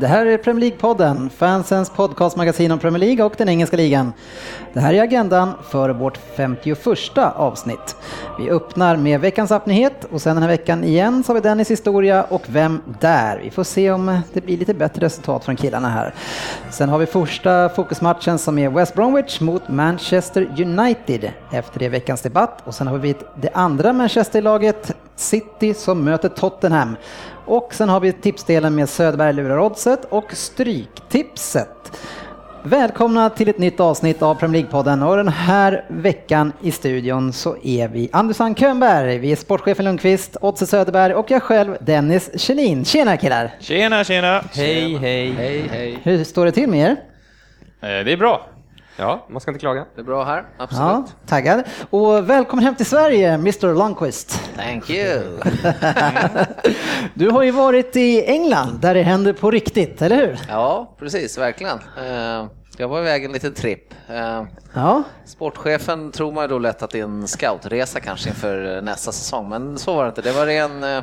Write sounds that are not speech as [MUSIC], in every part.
Det här är Premier League-podden, fansens podcastmagasin om Premier League och den engelska ligan. Det här är agendan för vårt 51 avsnitt. Vi öppnar med veckans appnyhet och sen den här veckan igen så har vi Dennis historia och Vem där? Vi får se om det blir lite bättre resultat från killarna här. Sen har vi första fokusmatchen som är West Bromwich mot Manchester United efter det veckans debatt och sen har vi det andra Manchester-laget City som möter Tottenham. Och sen har vi tipsdelen med Söderberg lurar oddset och Stryktipset. Välkomna till ett nytt avsnitt av Premier League-podden och den här veckan i studion så är vi Andersson Könberg, vi är sportchefen Lundqvist, Oddset Söderberg och jag själv Dennis Kjellin. Tjena killar! Tjena, tjena! Hej, hej. Hej, hej. Hur står det till med er? Eh, Det är bra. Ja, man ska inte klaga. Det är bra här, Ja, absolut. taggad. Och välkommen hem till Sverige, Mr Lundqvist. Thank you. [LAUGHS] Du har ju varit i England där det händer på riktigt, eller hur? Ja, precis, verkligen. Eh, Jag var iväg en liten tripp. Eh, Ja, Sportchefen tror man ju då lätt att det är en scoutresa kanske inför nästa säsong, men så var det inte. Det var eh, eh,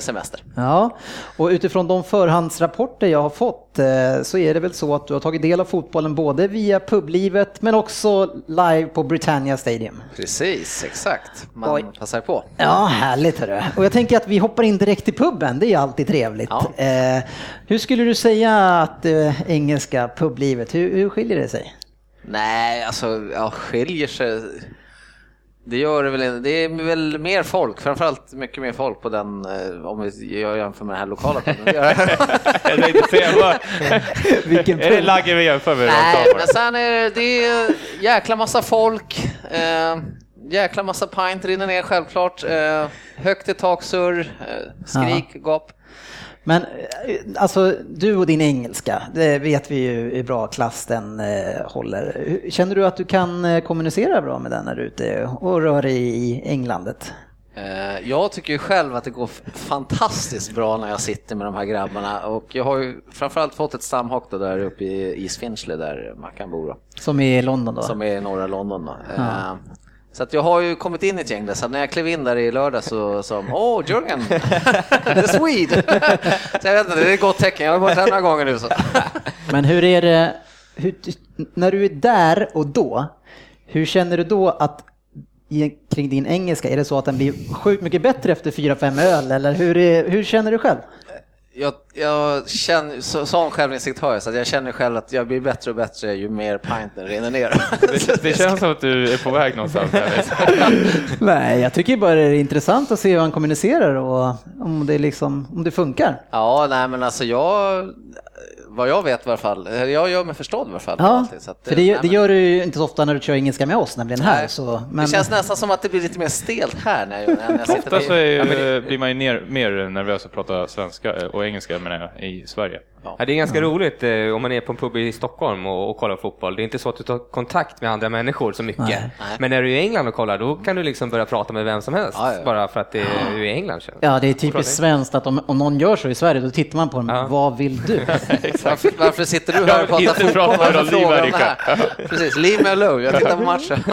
semester. Ja, och utifrån de förhandsrapporter jag har fått eh, så är det väl så att du har tagit del av fotbollen både via publivet men också live på Britannia Stadium. Precis, exakt. Man Oj. passar på. Ja, härligt hörru. Och jag tänker att vi hoppar in direkt i puben, det är ju alltid trevligt. Ja. Eh, hur skulle du säga att eh, engelska publivet, hur, hur skiljer det sig? Nej, alltså, ja, skiljer sig. Det gör det väl inte. Det är väl mer folk, framförallt mycket mer folk på den, eh, om vi jämför med den här lokala [LAUGHS] jag. Tänkte säga, vad- [LAUGHS] Vilken är det pub? Lagge vi jämför med? Nej, men sen är det, det är jäkla massa folk. Eh, jäkla massa pint rinner ner självklart. Eh, högt i tak, surr, eh, skrik, gap. Men eh, alltså du och din engelska, det vet vi ju hur bra klass den eh, håller. Känner du att du kan eh, kommunicera bra med den när du är ute och rör dig i Englandet? Eh, jag tycker ju själv att det går fantastiskt bra när jag sitter med de här grabbarna och jag har ju framförallt fått ett stamhock där uppe i East Finchley där Mackan bor då, Som är i London då? som är i norra London då. Eh, så att jag har ju kommit in i ett gäng där, så när jag klev in där i lördag så sa de Åh, Jürgen, the Swede! så jag vet inte, det är ett gott tecken, jag har varit här några gånger nu. Så. Men hur är det, hur, när du är där och då, hur känner du då att i, kring din engelska, är det så att den blir sjukt mycket bättre efter fyra fem öl eller hur, är, hur känner du själv? Jag, jag känner, så, sån självinsikt har jag, så att jag känner själv att jag blir bättre och bättre ju mer pinten rinner ner. Det, det [LAUGHS] känns som att du är på väg någonstans. Här. [LAUGHS] Nej, jag tycker bara det är intressant att se hur han kommunicerar och om det, liksom, om det funkar. Ja, nej men alltså jag, vad jag vet i alla fall, jag gör mig förstådd i alla fall. Ja, alltid, så att, för det, nej, det men- gör du ju inte så ofta när du kör engelska med oss, nämligen här. Nej. Så, men, Det känns nästan som att det blir lite mer stelt här när jag, när jag sitter Ofta så är i- ju, blir man ju ner, mer nervös att prata svenska eh, och engelska menar jag, i Sverige. Ja, det är ganska roligt eh, om man är på en pub i Stockholm och, och kollar fotboll. Det är inte så att du tar kontakt med andra människor så mycket. Nej. Men när du är i England och kollar, då kan du liksom börja prata med vem som helst. Ja, ja. Bara för att det, du är i England. känns. Ja, det är typiskt svenskt att om, om någon gör så i Sverige, då tittar man på dem. Ja. Vad vill du? [LAUGHS] Varför, varför sitter du här och pratar fotboll? Varför frågar om det liv, här? [LAUGHS] Precis, leave me alone, jag tittar på matchen. [LAUGHS]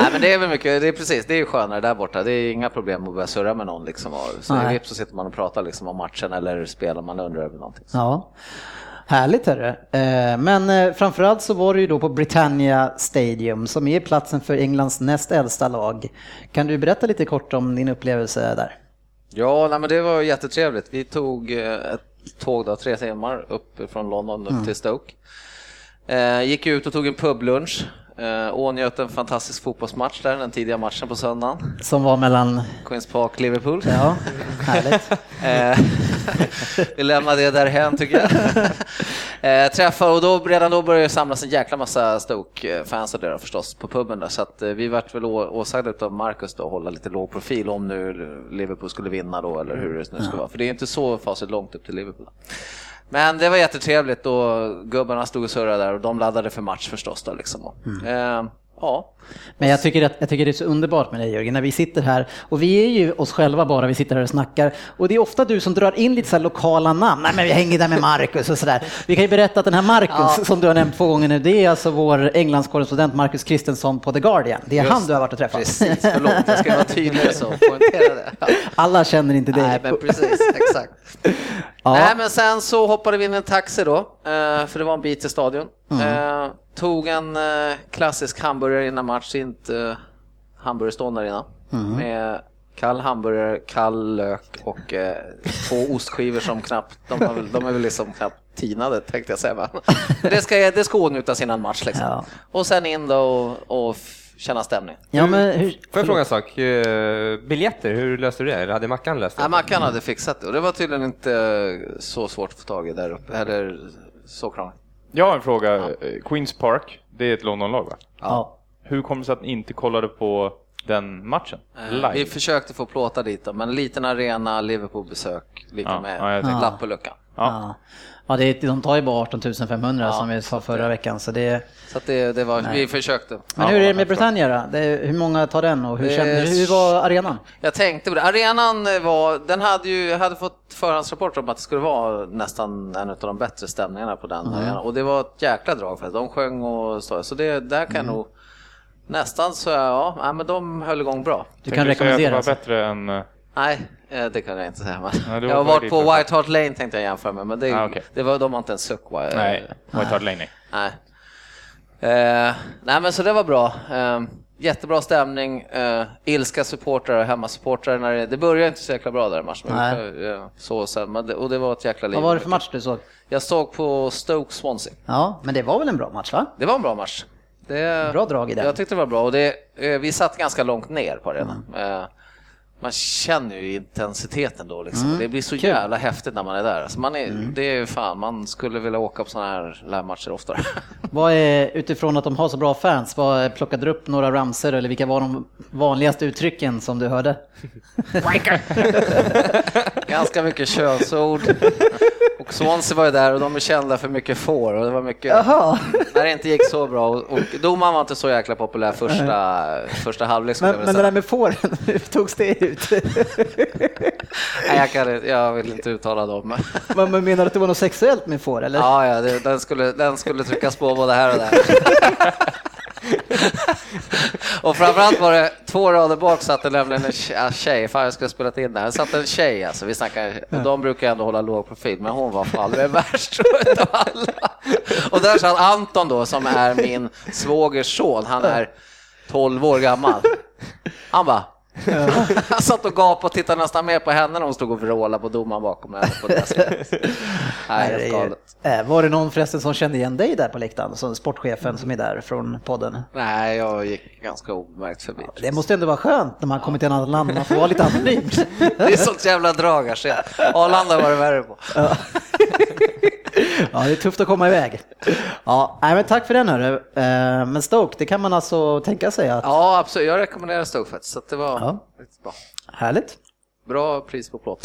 Nej men det är väl mycket, det är precis, det är ju skönare där borta. Det är inga problem att börja surra med någon liksom. Så så sitter man och pratar liksom om matchen eller spelar man undrar över någonting. Ja. Härligt är det. Eh, Men eh, framförallt så var det ju då på Britannia Stadium som är platsen för Englands näst äldsta lag. Kan du berätta lite kort om din upplevelse där? Ja, nej, men det var jättetrevligt. Vi tog eh, ett tåg då, tre timmar upp från London upp till Stoke. Gick ut och tog en publunch. Eh, och njöt en fantastisk fotbollsmatch där, den tidiga matchen på söndagen. Som var mellan, Queens Park, Liverpool. ja, härligt. [LAUGHS] Vi lämnar det därhen tycker jag. Eh, träffar och då, redan då började det samlas en jäkla massa Stoke-fans och det förstås på puben där. Så att eh, vi vart väl åsagda av Marcus då att hålla lite låg profil om nu Liverpool skulle vinna då eller hur det nu ska vara. För det är inte så facit långt upp till Liverpool. Men det var jättetrevligt och gubbarna stod och surrade där och de laddade för match förstås då liksom. Eh, ja, Men jag tycker, att, jag tycker det är så underbart med dig Jörgen, när vi sitter här och vi är ju oss själva bara, vi sitter här och snackar och det är ofta du som drar in lite så lokala namn, nej men vi hänger där med Marcus och sådär. Vi kan ju berätta att den här Marcus som du har nämnt två gånger nu, det är alltså vår Englandskorrespondent Marcus Kristensson på The Guardian. Det är Just han du har varit och träffat. precis, förlåt jag ska vara tydligare så, poängtera det. Ja. Alla känner inte dig. Nej, men precis, exakt. Ja. Nej, men sen så hoppade vi in i en taxi då, eh, för det var en bit till stadion. Eh, Tog en eh, klassisk hamburgare innan match, inte hamburgerståndare innan. Med kall hamburgare, kall lök och två ostskivor som knappt, de, har de är väl liksom knappt tinade tänkte jag säga. Men [LAUGHS] det ska, det ska åtnjutas innan match liksom. Ja. Och sen in då och, och känna stämning. Ja, men hur, Får jag fråga en sak? Eh, Biljetter, hur löste du det? Eller hade Mackan löst det? Ja, Mackan hade fixat det och det var tydligen inte eh, så svårt att få tag i där uppe, eller så krångligt. Jag har en fråga. Eh, Queens Park, det är ett Londonlag va? ja. Hur kom det sig att ni inte kollade på den matchen? Live? Vi försökte få plåta dit då, men liten arena, Liverpool-besök, lika Ja, med ja, lapp på luckan. Ja. Ja. Det är, de tar ju bara 18 500 Ja, som vi sa förra veckan. Så det, Så att det, det var, vi försökte. men hur är det med Britannia då? Det, hur många tar den och hur, Det- känner, hur var arenan? Jag tänkte på det. Arenan var, den hade ju, jag hade fått förhandsrapporter om att det skulle vara nästan en av de bättre stämningarna på den arenan. Och det var ett jäkla drag för det. De sjöng och så. Så det, där kan jag nog nästan så, ja, nej, men de höll igång bra. Du kan du säga att det rekommendera. var bättre än... eh, Nej, eh, det kan jag inte säga. Men Nej, det var jag har varit på White Hart Lane tänkte jag jämföra med, men det, Ah, okej. det var, de har inte en suck. va? Nej, White Hart Lane nej. Nej. Eh, nej men så det var bra. Eh, jättebra stämning, eh, ilska supportrar och hemmasupportrar. När det, det började inte så jäkla bra där matchen. Nej. eh, Så sen, men det, och det var ett jäkla liv. Vad var det för match du såg? Jag såg på Stoke Swansea. Ja, men det var väl en bra match va? Det var en bra match. Det, Bra drag i den. Jag tyckte det var bra och det, eh, vi satt ganska långt ner på arenan. Eh, man känner ju intensiteten då liksom. Det blir så Mm. Mm. jävla häftigt när man är där. Alltså man är, Det är ju fan, man skulle vilja åka på sådana här livematcher oftare. [LAUGHS] Vad är, utifrån att de har så bra fans, vad plockade du upp några ramser eller vilka var de vanligaste uttrycken som du hörde? [LAUGHS] Ganska mycket könsord. [LAUGHS] Och Swansea var ju där och de är kända för mycket får och det var mycket Jaha. när det inte gick så bra och, och domaren var inte så jäkla populär första, första halvlek Men, men det där med fåren, [LAUGHS] hur togs det ut? Nej, jag, kan, jag vill inte uttala dem. men- Men men menar du att det var något sexuellt med får eller? Ja, ja det, den, skulle, den skulle tryckas på både här och där. [LAUGHS] och framförallt var det två rader bak satt det nämligen en tjej, fan jag skulle ha spelat in det här, satt en tjej alltså, vi snackar, och de brukar ändå hålla låg profil, men hon var fan den värst utav alla. Och där satt Anton då, som är min svågers son, han är 12 år gammal. Han bara, [LAUGHS] han satt och gapade och tittade nästan mer på henne när hon stod och vrålade på domaren bakom henne. På sida. [LAUGHS] Nej, helt galet. Eh, Var det någon förresten som kände igen dig där på läktaren, som sportchefen som är där från podden? Nej, jag gick ganska obemärkt förbi. Det måste ändå vara skönt när man kommer till ett annat land, man får vara lite anonym. [LAUGHS] Det är sånt jävla drag alltså. Arlanda var det värre på. Ja, det är tufft att komma iväg. Ja, nej, men tack för den hörru. Eh, Men Stoke, det kan man alltså tänka sig att... Ja, absolut. Jag rekommenderar Stoke faktiskt. Så att det var Ja. riktigt bra. Härligt. Bra pris på plåt.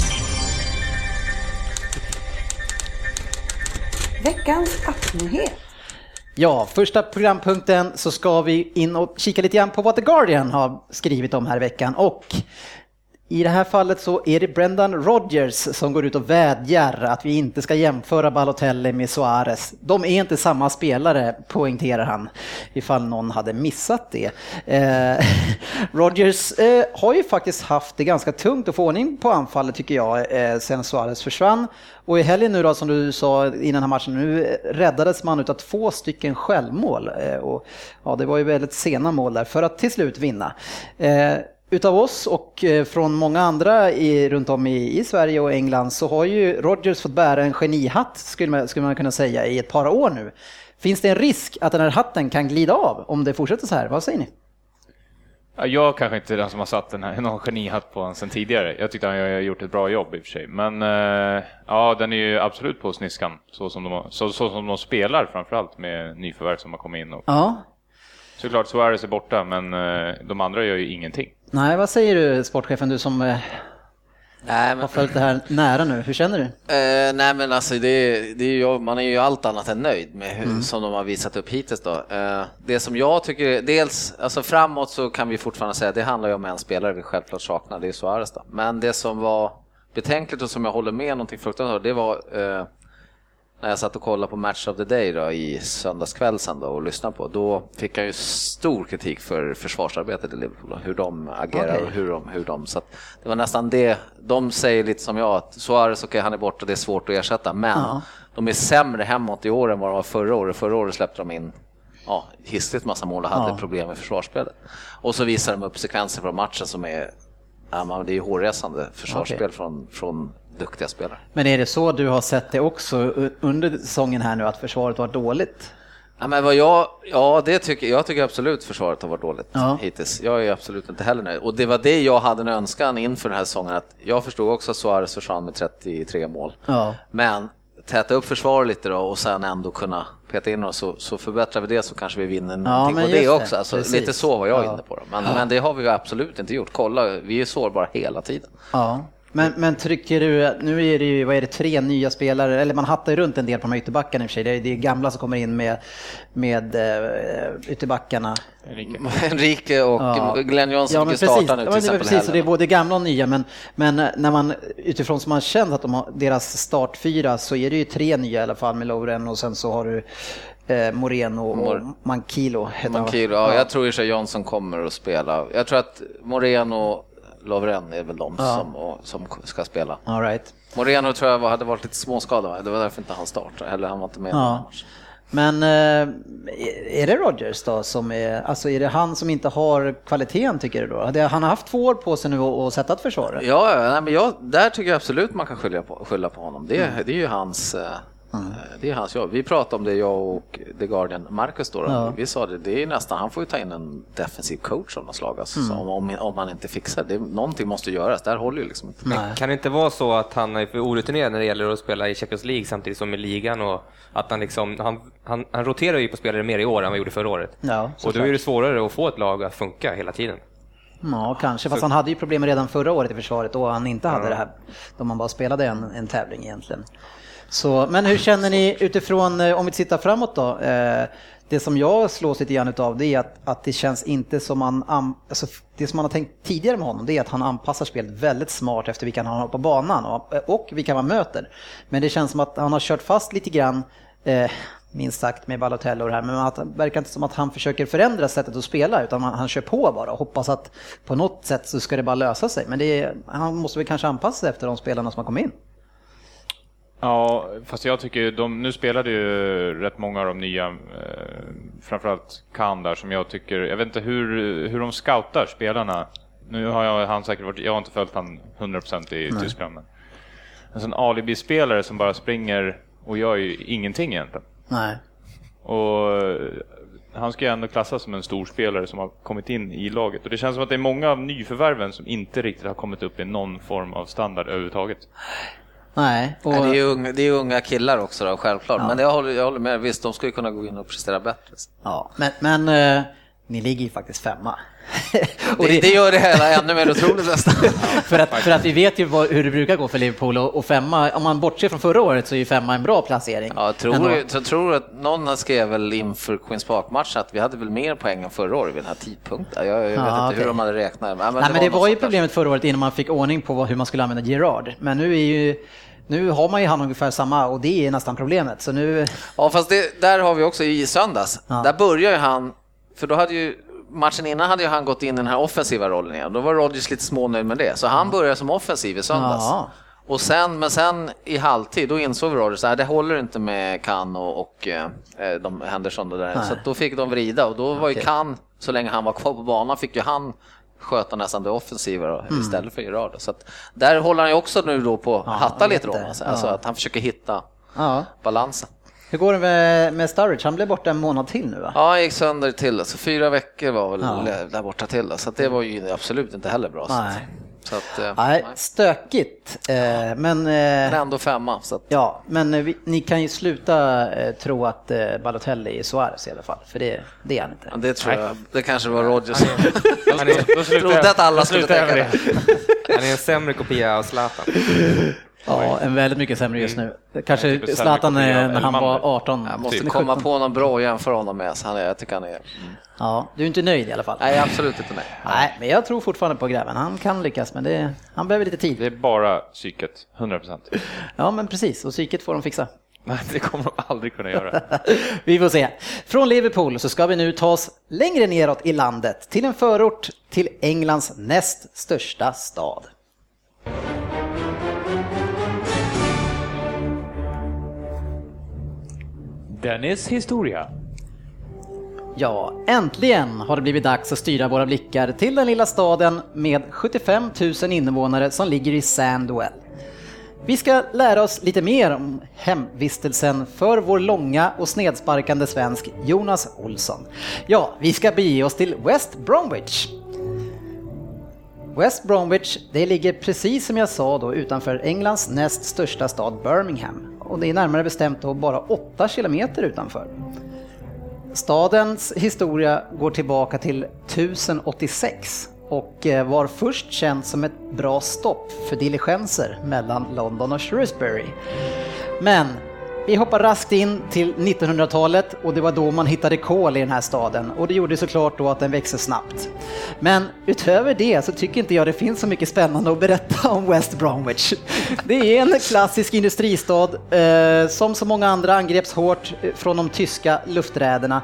Veckans appnyhet. Ja, första programpunkten så ska vi in och kika lite grann på vad The Guardian har skrivit om här i veckan och i det här fallet så är det Brendan Rodgers som går ut och vädjar att vi inte ska jämföra Balotelli med Suarez. De är inte samma spelare, poängterar han, ifall någon hade missat det. Eh, [LAUGHS] Rodgers eh, har ju faktiskt haft det ganska tungt att få ordning på anfallet tycker jag, eh, sen Suarez försvann. Och i helgen nu då, som du sa innan den här matchen, nu räddades man utav två stycken självmål. Eh, och, ja, det var ju väldigt sena mål där för att till slut vinna. Eh, Utav oss och eh, från många andra i, runt om i, i Sverige och England så har ju Rodgers fått bära en genihatt skulle man, skulle man kunna säga i ett par år nu. Finns det en risk att den här hatten kan glida av om det fortsätter så här? Vad säger ni? Ja, Jag kanske inte är den som har satt den här, någon genihatt på honom sen tidigare. Jag tyckte han har gjort ett bra jobb i och för sig. Men eh, ja, den är ju absolut på sniskan. Så som de, så, så som de spelar framförallt med nyförvärv som har kommit in. Och, Ja. Såklart Suarez är borta, men eh, de andra gör ju ingenting. Nej, vad säger du sportchefen, du som eh, Nej, har men, följt det här nära nu? Hur känner du? eh, nej, men alltså det, det är ju, man är ju allt annat än nöjd med hur, som de har visat upp hittills. Då. Eh, det som jag tycker, dels alltså framåt så kan vi fortfarande säga det handlar ju om en spelare vi självklart saknar, det är Suarez. Då. Men det som var betänkligt och som jag håller med någonting fruktansvärt, det var eh, när jag satt och kollade på Match of the Day då, i söndagskväll sen då, och lyssnade på, då fick jag ju stor kritik för försvarsarbetet i Liverpool, då, hur de agerar Okej. och hur de, hur de... Så det var nästan det, de säger lite som jag, att Suarez, okej han är borta, det är svårt att ersätta, men Ja. de är sämre hemåt i år än vad de var förra året. Förra året släppte de in ja, hiskeligt massa mål och hade Ja. problem med försvarsspelet. Och så visar de upp sekvenser från matchen som är, ja, man, det är ju hårresande försvarsspel Okej. från, från duktiga spelare. Men är det så du har sett det också under säsongen här nu, att försvaret var dåligt? Ja, men vad jag, ja, det tycker, jag tycker absolut försvaret har varit dåligt Ja. hittills. Jag är absolut inte heller nöjd. Och det var det jag hade en önskan inför den här säsongen. Att jag förstod också att Suarez försvann med 33 mål. Ja. Men täta upp försvaret lite då och sen ändå kunna peta in oss så, så förbättrar vi det så kanske vi vinner någonting på det det. också. Alltså, Precis. lite så var jag Ja. inne på. Då. Men, men det har vi absolut inte gjort. Kolla, vi är sårbara hela tiden. Ja. Men, men tycker du, nu är det ju, vad är det, tre nya spelare, eller man hattar ju runt en del på de här ytterbackarna i och för sig. Det är, det är gamla som kommer in med, med uh, ytterbackarna. Enrique. [LAUGHS] Enrique och Ja. Glenn Johnson Ja, men precis. starta nu Ja, till var exempel precis, så det är både gamla och nya, men, men när man utifrån som man känner att de har, deras startfyra så är det ju tre nya i alla fall med Lovren och sen så har du eh, Moreno och Mor- Mankilo. heter? Mankiro, ja, jag tror för sig Johnson kommer att spela. Jag tror att Moreno Lovren är väl de Ja. som, och, som ska spela. All right. Moreno tror jag hade varit lite småskadad, va? det var därför inte han startade, eller han var inte med Ja. Men eh, är det Rodgers då som är, alltså är det han som inte har kvaliteten tycker du då? Det- Han har haft två år på sig nu att att sätta ett försvar. Ja, ja, nej, men jag, där tycker jag absolut man kan skylla på, skylla på honom. Det, Mm. det är ju hans, eh, det är hans jobb. Vi pratade om det, jag och The Guardian, Marcus då. Ja. vi sa det, det är nästan, han får ju ta in en defensiv coach av något slag, alltså, Mm. så om, om, om man inte fixar det. Någonting måste göras, där håller ju liksom inte. Nej. Kan det inte vara så att han är för orutinerad när det gäller att spela i Champions League samtidigt som i ligan och att han liksom, han, han, han roterar ju på spelare mer i år än vad han gjorde förra året. Ja, och då är det svårare att få ett lag att funka hela tiden. Ja, kanske. Fast han hade ju problem redan förra året i försvaret då han inte hade det här. Då man bara spelade en, en tävling egentligen. Så, men hur känner ni utifrån, eh, om vi tittar framåt då? Eh, det som jag slås lite grann utav det är att, att det känns inte som man, alltså det som man har tänkt tidigare med honom det är att han anpassar spelet väldigt smart efter vilka han har på banan och, och vilka man möter. Men det känns som att han har kört fast lite grann eh, minst sagt med Balotello och det här, men att, det verkar inte som att han försöker förändra sättet att spela utan han, han kör på bara och hoppas att på något sätt så ska det bara lösa sig. Men det är, han måste väl kanske anpassa sig efter de spelarna som har kommit in. Ja, fast jag tycker de, nu spelade ju rätt många av de nya, eh, framförallt Khan där som jag tycker, jag vet inte hur, hur de scoutar spelarna. Nu har jag, han säkert varit, jag har inte följt han 100% i Tyskland. Men en sån alibi-spelare som bara springer och gör ju ingenting egentligen. Nej. Och eh, han ska ju ändå klassas som en stor spelare som har kommit in i laget. Och det känns som att det är många av nyförvärven som inte riktigt har kommit upp i någon form av standard överhuvudtaget. Nej. Och, Nej, det, är ju unga, det är unga killar också då, självklart. Men jag håller, jag håller med, visst de ju kunna gå in och prestera bättre. ja, men, men eh, ni ligger ju faktiskt femma. [LAUGHS] och Det, det gör det hela ännu mer [LAUGHS] otroligt nästan. för, att, för att vi vet ju vad, hur det brukar gå för Liverpool och, och femma, om man bortser från förra året så är ju femma en bra placering. Ja, jag tror, jag tror att någon skrev väl inför Queens Park-matchen att vi hade väl mer poäng än förra året vid den här tidpunkten. Jag, jag vet Ja, inte okej. hur de hade räknat. Nej, Nej, men det var ju problemet förra året innan man fick ordning på hur man skulle använda Gerard. Men nu är ju nu har man ju han ungefär samma och det är nästan problemet. Så nu, Ja, fast det, där har vi också i söndags. Ja. Där börjar ju han, för då hade ju matchen innan hade ju han gått in i den här offensiva rollen igen. Då var Rodgers lite smånöjd med det. Så han började som offensiv i söndags. Ja. Och sen, men sen i halvtid, då insåg Rodgers att det håller inte med Kan och, och eh, de Henderson där. Nej. Så då fick de vrida och då var ju. Kan, så länge han var kvar på banan, fick ju han sköta nästan det offensiva då, Mm. istället för Gerard. Så att där håller han ju också nu då på att Ja, hatta lite då. Alltså, alltså Ja. att han försöker hitta ja. balansen. Hur går det med, med Sturridge? Han blev borta en månad till nu va? Ja, han gick sönder till, så fyra veckor var väl Ja. där borta till, så det var ju absolut inte heller bra. Så att- Nej. Så att, eh, Nej, nej. stökigt. Eh, men, Men eh, ändå femma. Så att, ja, men vi, ni kan ju sluta tro att Balotelli är Suarez i alla fall, för det, det är han inte. ja, det tror jag, det kanske var Rodgers. Han är, Då slutar [LAUGHS] Trodde att alla skulle tänka det. han är en sämre kopia av Zlatan. Ja, en väldigt mycket sämre just nu. typ Kanske sämre Zlatan när han var Elmander. 18. Jag måste eller komma 17. på någon bra att jämföra honom med. Så han är, jag tycker han är... Ja, du är inte nöjd i alla fall? Nej, absolut inte nej. Nej, men jag tror fortfarande på Gräven. Han kan lyckas, men det, han behöver lite tid. Det är bara psyket, 100 procent. Ja, men precis. Och psyket får de fixa. Nej, det kommer de aldrig kunna göra. [LAUGHS] Vi får se. Från Liverpool så ska vi nu ta oss längre neråt i landet till en förort till Englands näst största stad. Dennis historia. Ja, äntligen har det blivit dags att styra våra blickar till den lilla staden med 75 000 invånare som ligger i Sandwell. Vi ska lära oss lite mer om hemvistelsen för vår långa och snedsparkande svensk Jonas Olsson. Ja, vi ska bege oss till West Bromwich. West Bromwich, det ligger precis som jag sa då utanför Englands näst största stad Birmingham. Och det är närmare bestämt då bara 8 kilometer utanför. Stadens historia går tillbaka till 1086 och eh, var först känd som ett bra stopp för diligenser mellan London och Shrewsbury. Men vi hoppar raskt in till 1900-talet och det var då man hittade kol i den här staden och det gjorde såklart då att den växte snabbt. Men utöver det så tycker inte jag det finns så mycket spännande att berätta om West Bromwich. Det är en klassisk industristad eh, som så många andra angreps hårt från de tyska lufträderna.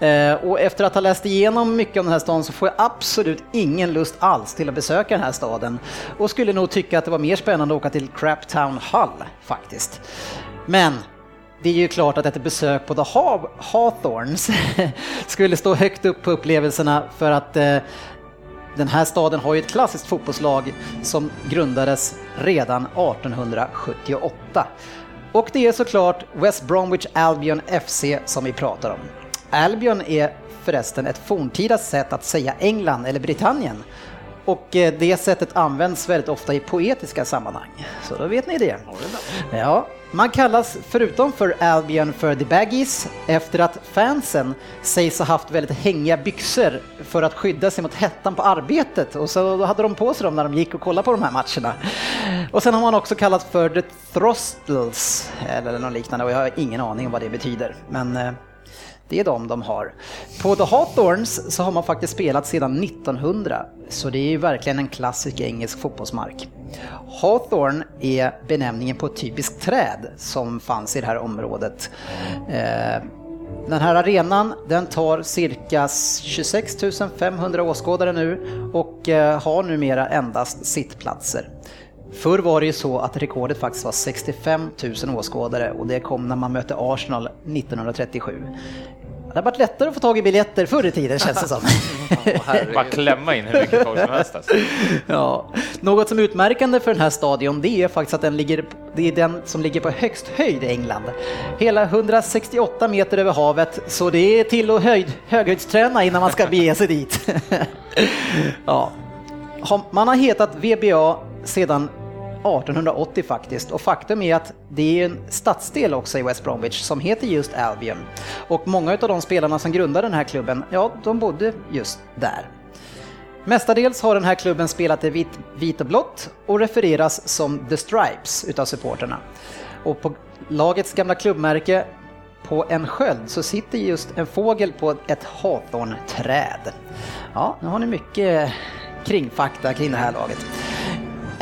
Eh, och efter att ha läst igenom mycket om den här staden så får jag absolut ingen lust alls till att besöka den här staden och skulle nog tycka att det var mer spännande att åka till Craptown Hull faktiskt. Men det är ju klart att ett besök på The Haw- Hawthorns [LAUGHS] skulle stå högt upp på upplevelserna för att eh, den här staden har ju ett klassiskt fotbollslag som grundades redan 1878. Och det är såklart West Bromwich Albion FC som vi pratar om. Albion är förresten ett forntida sätt att säga England eller Britannien. Och eh, det sättet används väldigt ofta i poetiska sammanhang. Så då vet ni det. Ja, man kallas förutom för Albion för The Baggies efter att fansen sägs ha haft väldigt hängiga byxor för att skydda sig mot hettan på arbetet och så hade de på sig dem när de gick och kollade på de här matcherna. Och sen har man också kallats för The Throstles eller något liknande och jag har ingen aning om vad det betyder. Men eh, det är de de har. På The Hawthorns så har man faktiskt spelat sedan 1900, så det är ju verkligen en klassisk engelsk fotbollsmark. Hawthorn är benämningen på ett typiskt träd som fanns i det här området. Eh, den här arenan den tar cirka 26 500 åskådare nu och eh, har numera endast sittplatser. Förr var det ju så att rekordet faktiskt var 65 000 åskådare och det kom när man mötte Arsenal 1937. Det har varit lättare att få tag i biljetter förr i tiden känns det som. [LAUGHS] Bara klämma in hur mycket folk som helst. Alltså. [LAUGHS] Ja. Något som är utmärkande för den här stadion det är faktiskt att den ligger, det är den som ligger på högst höjd i England. Hela 168 meter över havet, så det är till att höjd, höghöjdsträna innan man ska bege sig dit. [LAUGHS] ja. Man har hetat VBA sedan 1880 faktiskt och faktum är att det är en stadsdel också i West Bromwich som heter just Albion. Och många av de spelarna som grundade den här klubben, ja, de bodde just där. Mestadels har den här klubben spelat i vitt, vit och blått och refereras som The Stripes utav supporterna. Och på lagets gamla klubbmärke på en sköld så sitter just en fågel på ett Hawthorn-träd. Ja, nu har ni mycket kringfakta kring det här laget.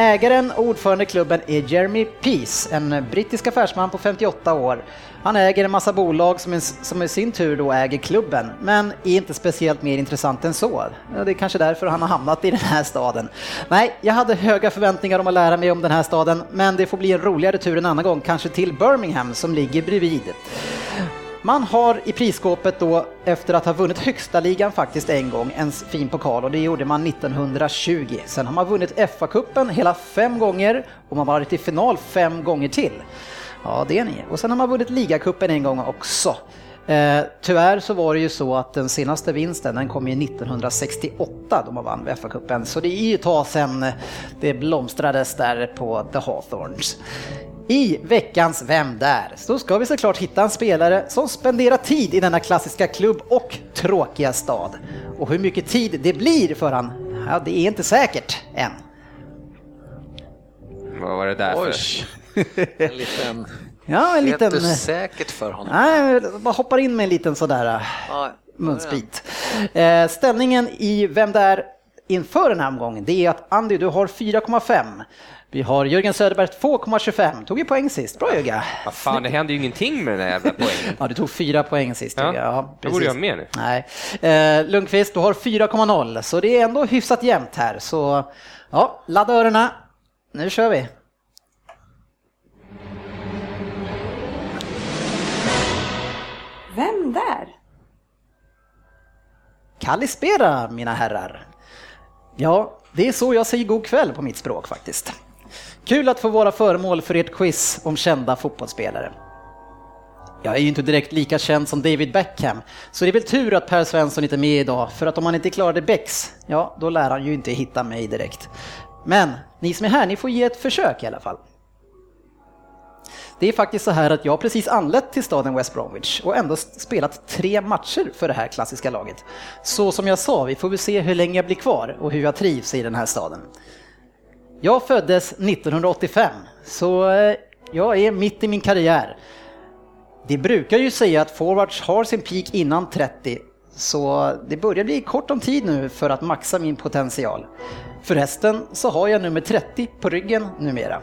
Ägaren och ordförande i klubben är Jeremy Peace, en brittisk affärsman på 58 år. Han äger en massa bolag som, i- som i sin tur då äger klubben, men är inte speciellt mer intressant än så. Det är kanske därför han har hamnat i den här staden. Nej, jag hade höga förväntningar om att lära mig om den här staden, men det får bli en roligare tur en annan gång, kanske till Birmingham som ligger bredvid. Man har i prisskåpet då, efter att ha vunnit högsta ligan faktiskt en gång, en fin pokal och det gjorde man 1920. Sen har man vunnit FA-cupen hela fem gånger och man har varit i final fem gånger till. Ja, det är ni. Och sen har man vunnit ligacupen en gång också. Eh, tyvärr så var det ju så att den senaste vinsten den kom ju 1968 då man vann FA-cupen. Så det är ju ett tag sedan eh, det blomstrades där på The Hawthorns. I veckans Vem där? Så ska vi såklart hitta en spelare som spenderar tid i denna klassiska klubb och tråkiga stad. Och hur mycket tid det blir för han, ja det är inte säkert än. Vad var det där för? Oj, [LAUGHS] en liten... Ja, en Vet liten... du säkert för honom? Nej, jag bara hoppar in med en liten sådär Ja, munsbit. Eh, ställningen i Vem där inför den här omgången, det är att Andy, du har 4,5. Vi har Jörgen Söderberg 2,25. Tog ju poäng sist. Bra Jörgen. Vad fan, det händer ju ingenting med den där jävla poängen. [LAUGHS] Ja, du tog fyra poäng sist. Ja. Ja, jag borde göra mer nu. Nej. Eh, Lundqvist, du har 4,0. Så det är ändå hyfsat jämnt här. Så ja, ladda öronen. Nu kör vi. Vem där? Kalispera, mina herrar. Ja, det är så jag säger god kväll på mitt språk faktiskt. Kul att få vara föremål för ert quiz om kända fotbollsspelare. Jag är ju inte direkt lika känd som David Beckham, så det är väl tur att Per Svensson inte är med idag, för att om han inte klarade Becks, ja, då lär han ju inte hitta mig direkt. Men ni som är här, ni får ge ett försök i alla fall. Det är faktiskt så här att jag precis anlänt till staden West Bromwich och ändå spelat tre matcher för det här klassiska laget. Så som jag sa, vi får väl se hur länge jag blir kvar och hur jag trivs i den här staden. Jag föddes 1985, så eh, jag är mitt i min karriär. Det brukar ju säga att forwards har sin peak innan 30, så det börjar bli kort om tid nu för att maxa min potential. Förresten så har jag nummer 30 på ryggen numera.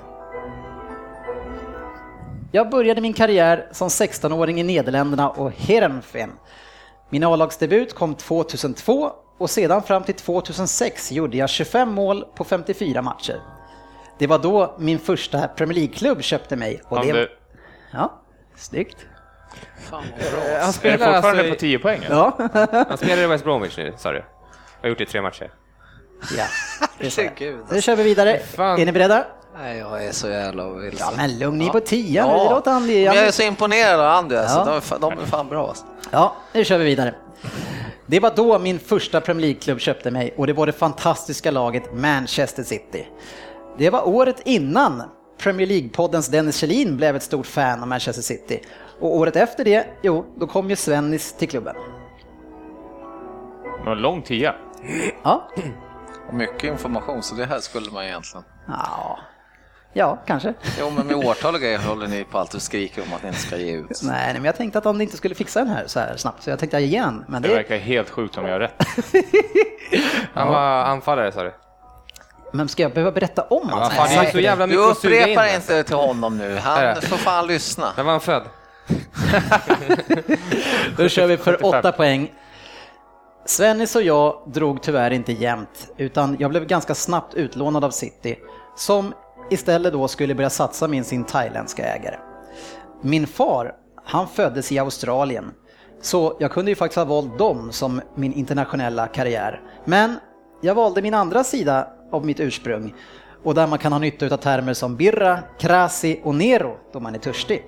Jag började min karriär som 16-åring i Nederländerna och Heerenveen. Min A-lagsdebut kom 2002 och sedan fram till 2006 gjorde jag 25 mål på 54 matcher. Det var då min första Premier League-klubb köpte mig. Och Han, det... Ja, snyggt. Fan bra. Han är det spelar fortfarande alltså, på 10 poäng? Ja, han spelar i West Bromwich nu, sa du? har gjort det i tre matcher. Ja. det är så. Nu kör vi vidare. Fan. Är ni beredda? Nej, jag är så jävla vilsen. Ja, men lugn, ni är på 10 nu. Ja. Låt Andy... Men jag är så imponerad av Andy alltså. Ja. De, är fan, de är fan bra. Alltså. Ja, nu kör vi vidare. Det var då min första Premier League-klubb köpte mig och det var det fantastiska laget Manchester City. Det var året innan Premier League-poddens Dennis Kjellin blev ett stort fan av Manchester City. Och året efter det, jo, då kom ju Svennis till klubben. Det var en lång tia. Ja, Och mycket information, så det här skulle man egentligen... ja, ja kanske. Jo, men med årtal och grejer håller ni på allt och skriker om att ni inte ska ge ut. Nej, men jag tänkte att han inte skulle fixa den här så här snabbt, så jag tänkte ge han. Men Det det, verkar helt sjukt om jag har rätt. [LAUGHS] Han var anfallare, sa du? men ska jag behöva berätta om allt? fan, det är så jävla Du mycket in. upprepar alltså. inte till honom nu. Han får fan lyssna. När var han född? [LAUGHS] Då kör vi för åtta poäng. Svennis och jag drog tyvärr inte jämnt, utan jag blev ganska snabbt utlånad av City, som istället då skulle börja satsa med sin thailändska ägare. Min far, han föddes i Australien, så jag kunde ju faktiskt ha valt dem som min internationella karriär. Men jag valde min andra sida av mitt ursprung, och där man kan ha nytta av termer som birra, krasi och nero då man är törstig.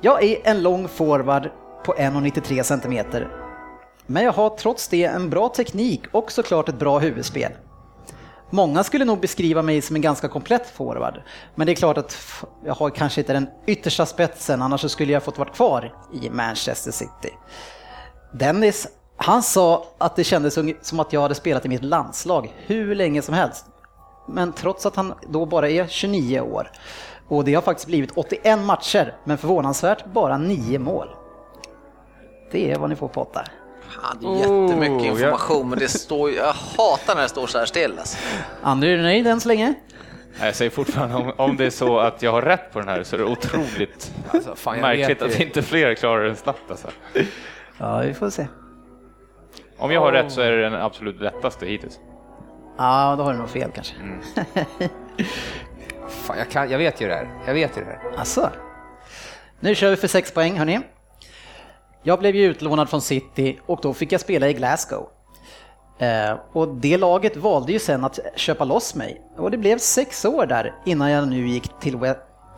Jag är en lång forward på 1,93 cm. Men jag har trots det en bra teknik och såklart ett bra huvudspel. Många skulle nog beskriva mig som en ganska komplett forward. Men det är klart att jag har kanske inte den yttersta spetsen, annars skulle jag fått vara kvar i Manchester City. Dennis, han sa att det kändes som att jag hade spelat i mitt landslag hur länge som helst. Men trots att han då bara är 29 år. Och det har faktiskt blivit 81 matcher, men förvånansvärt bara 9 mål. Det är vad ni får på åtta. Fan, det är jättemycket Oh, information, men det står Jag hatar när det står så här still. Alltså. Andra, är du nöjd än så länge? Nej, Jag säger fortfarande, om, om det är så att jag har rätt på den här så är det otroligt Alltså, fan, jag märkligt att inte fler klarar den snabbt. Alltså. Ja, vi får se. Om jag har rätt så är det den absolut lättaste hittills. Ja, då har du nog fel kanske. [LAUGHS] Fan, jag, kan, jag vet ju det här. Jag vet ju det här. Alltså. Nu kör vi för sex poäng, hörni. Jag blev ju utlånad från City och då fick jag spela i Glasgow. Eh, och det laget valde ju sen att köpa loss mig. Och det blev sex år där innan jag nu gick till,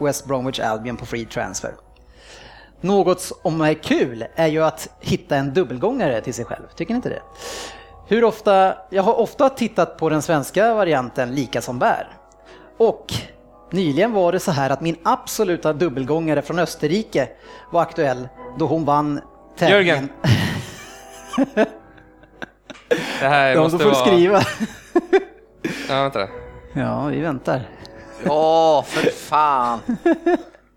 West Bromwich Albion på free transfer. Något som är kul är ju att hitta en dubbelgångare till sig själv, tycker ni inte det? Hur ofta, jag har ofta tittat på den svenska varianten Lika som bär. Och nyligen var det så här att min absoluta dubbelgångare från Österrike var aktuell då hon vann tävlingen. Jörgen. Det här Ja, måste får vara... skriva. Ja, vänta. Ja, vi väntar. Ja, för fan.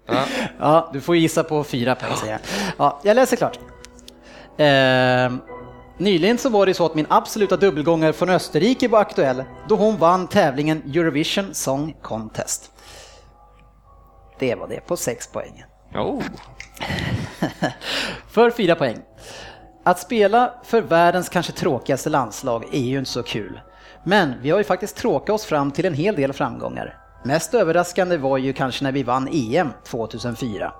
Ja. Ja, du får gissa på fyra poäng säger jag. Ja, jag läser klart. Eh, nyligen så var det så att min absoluta dubbelgångare från Österrike var aktuell då hon vann tävlingen Eurovision Song Contest. Det var det på sex poäng. Oh. [LAUGHS] För fyra poäng. Att spela för världens kanske tråkigaste landslag är ju inte så kul. Men vi har ju faktiskt tråkat oss fram till en hel del framgångar. Mest överraskande var ju kanske när vi vann EM 2004.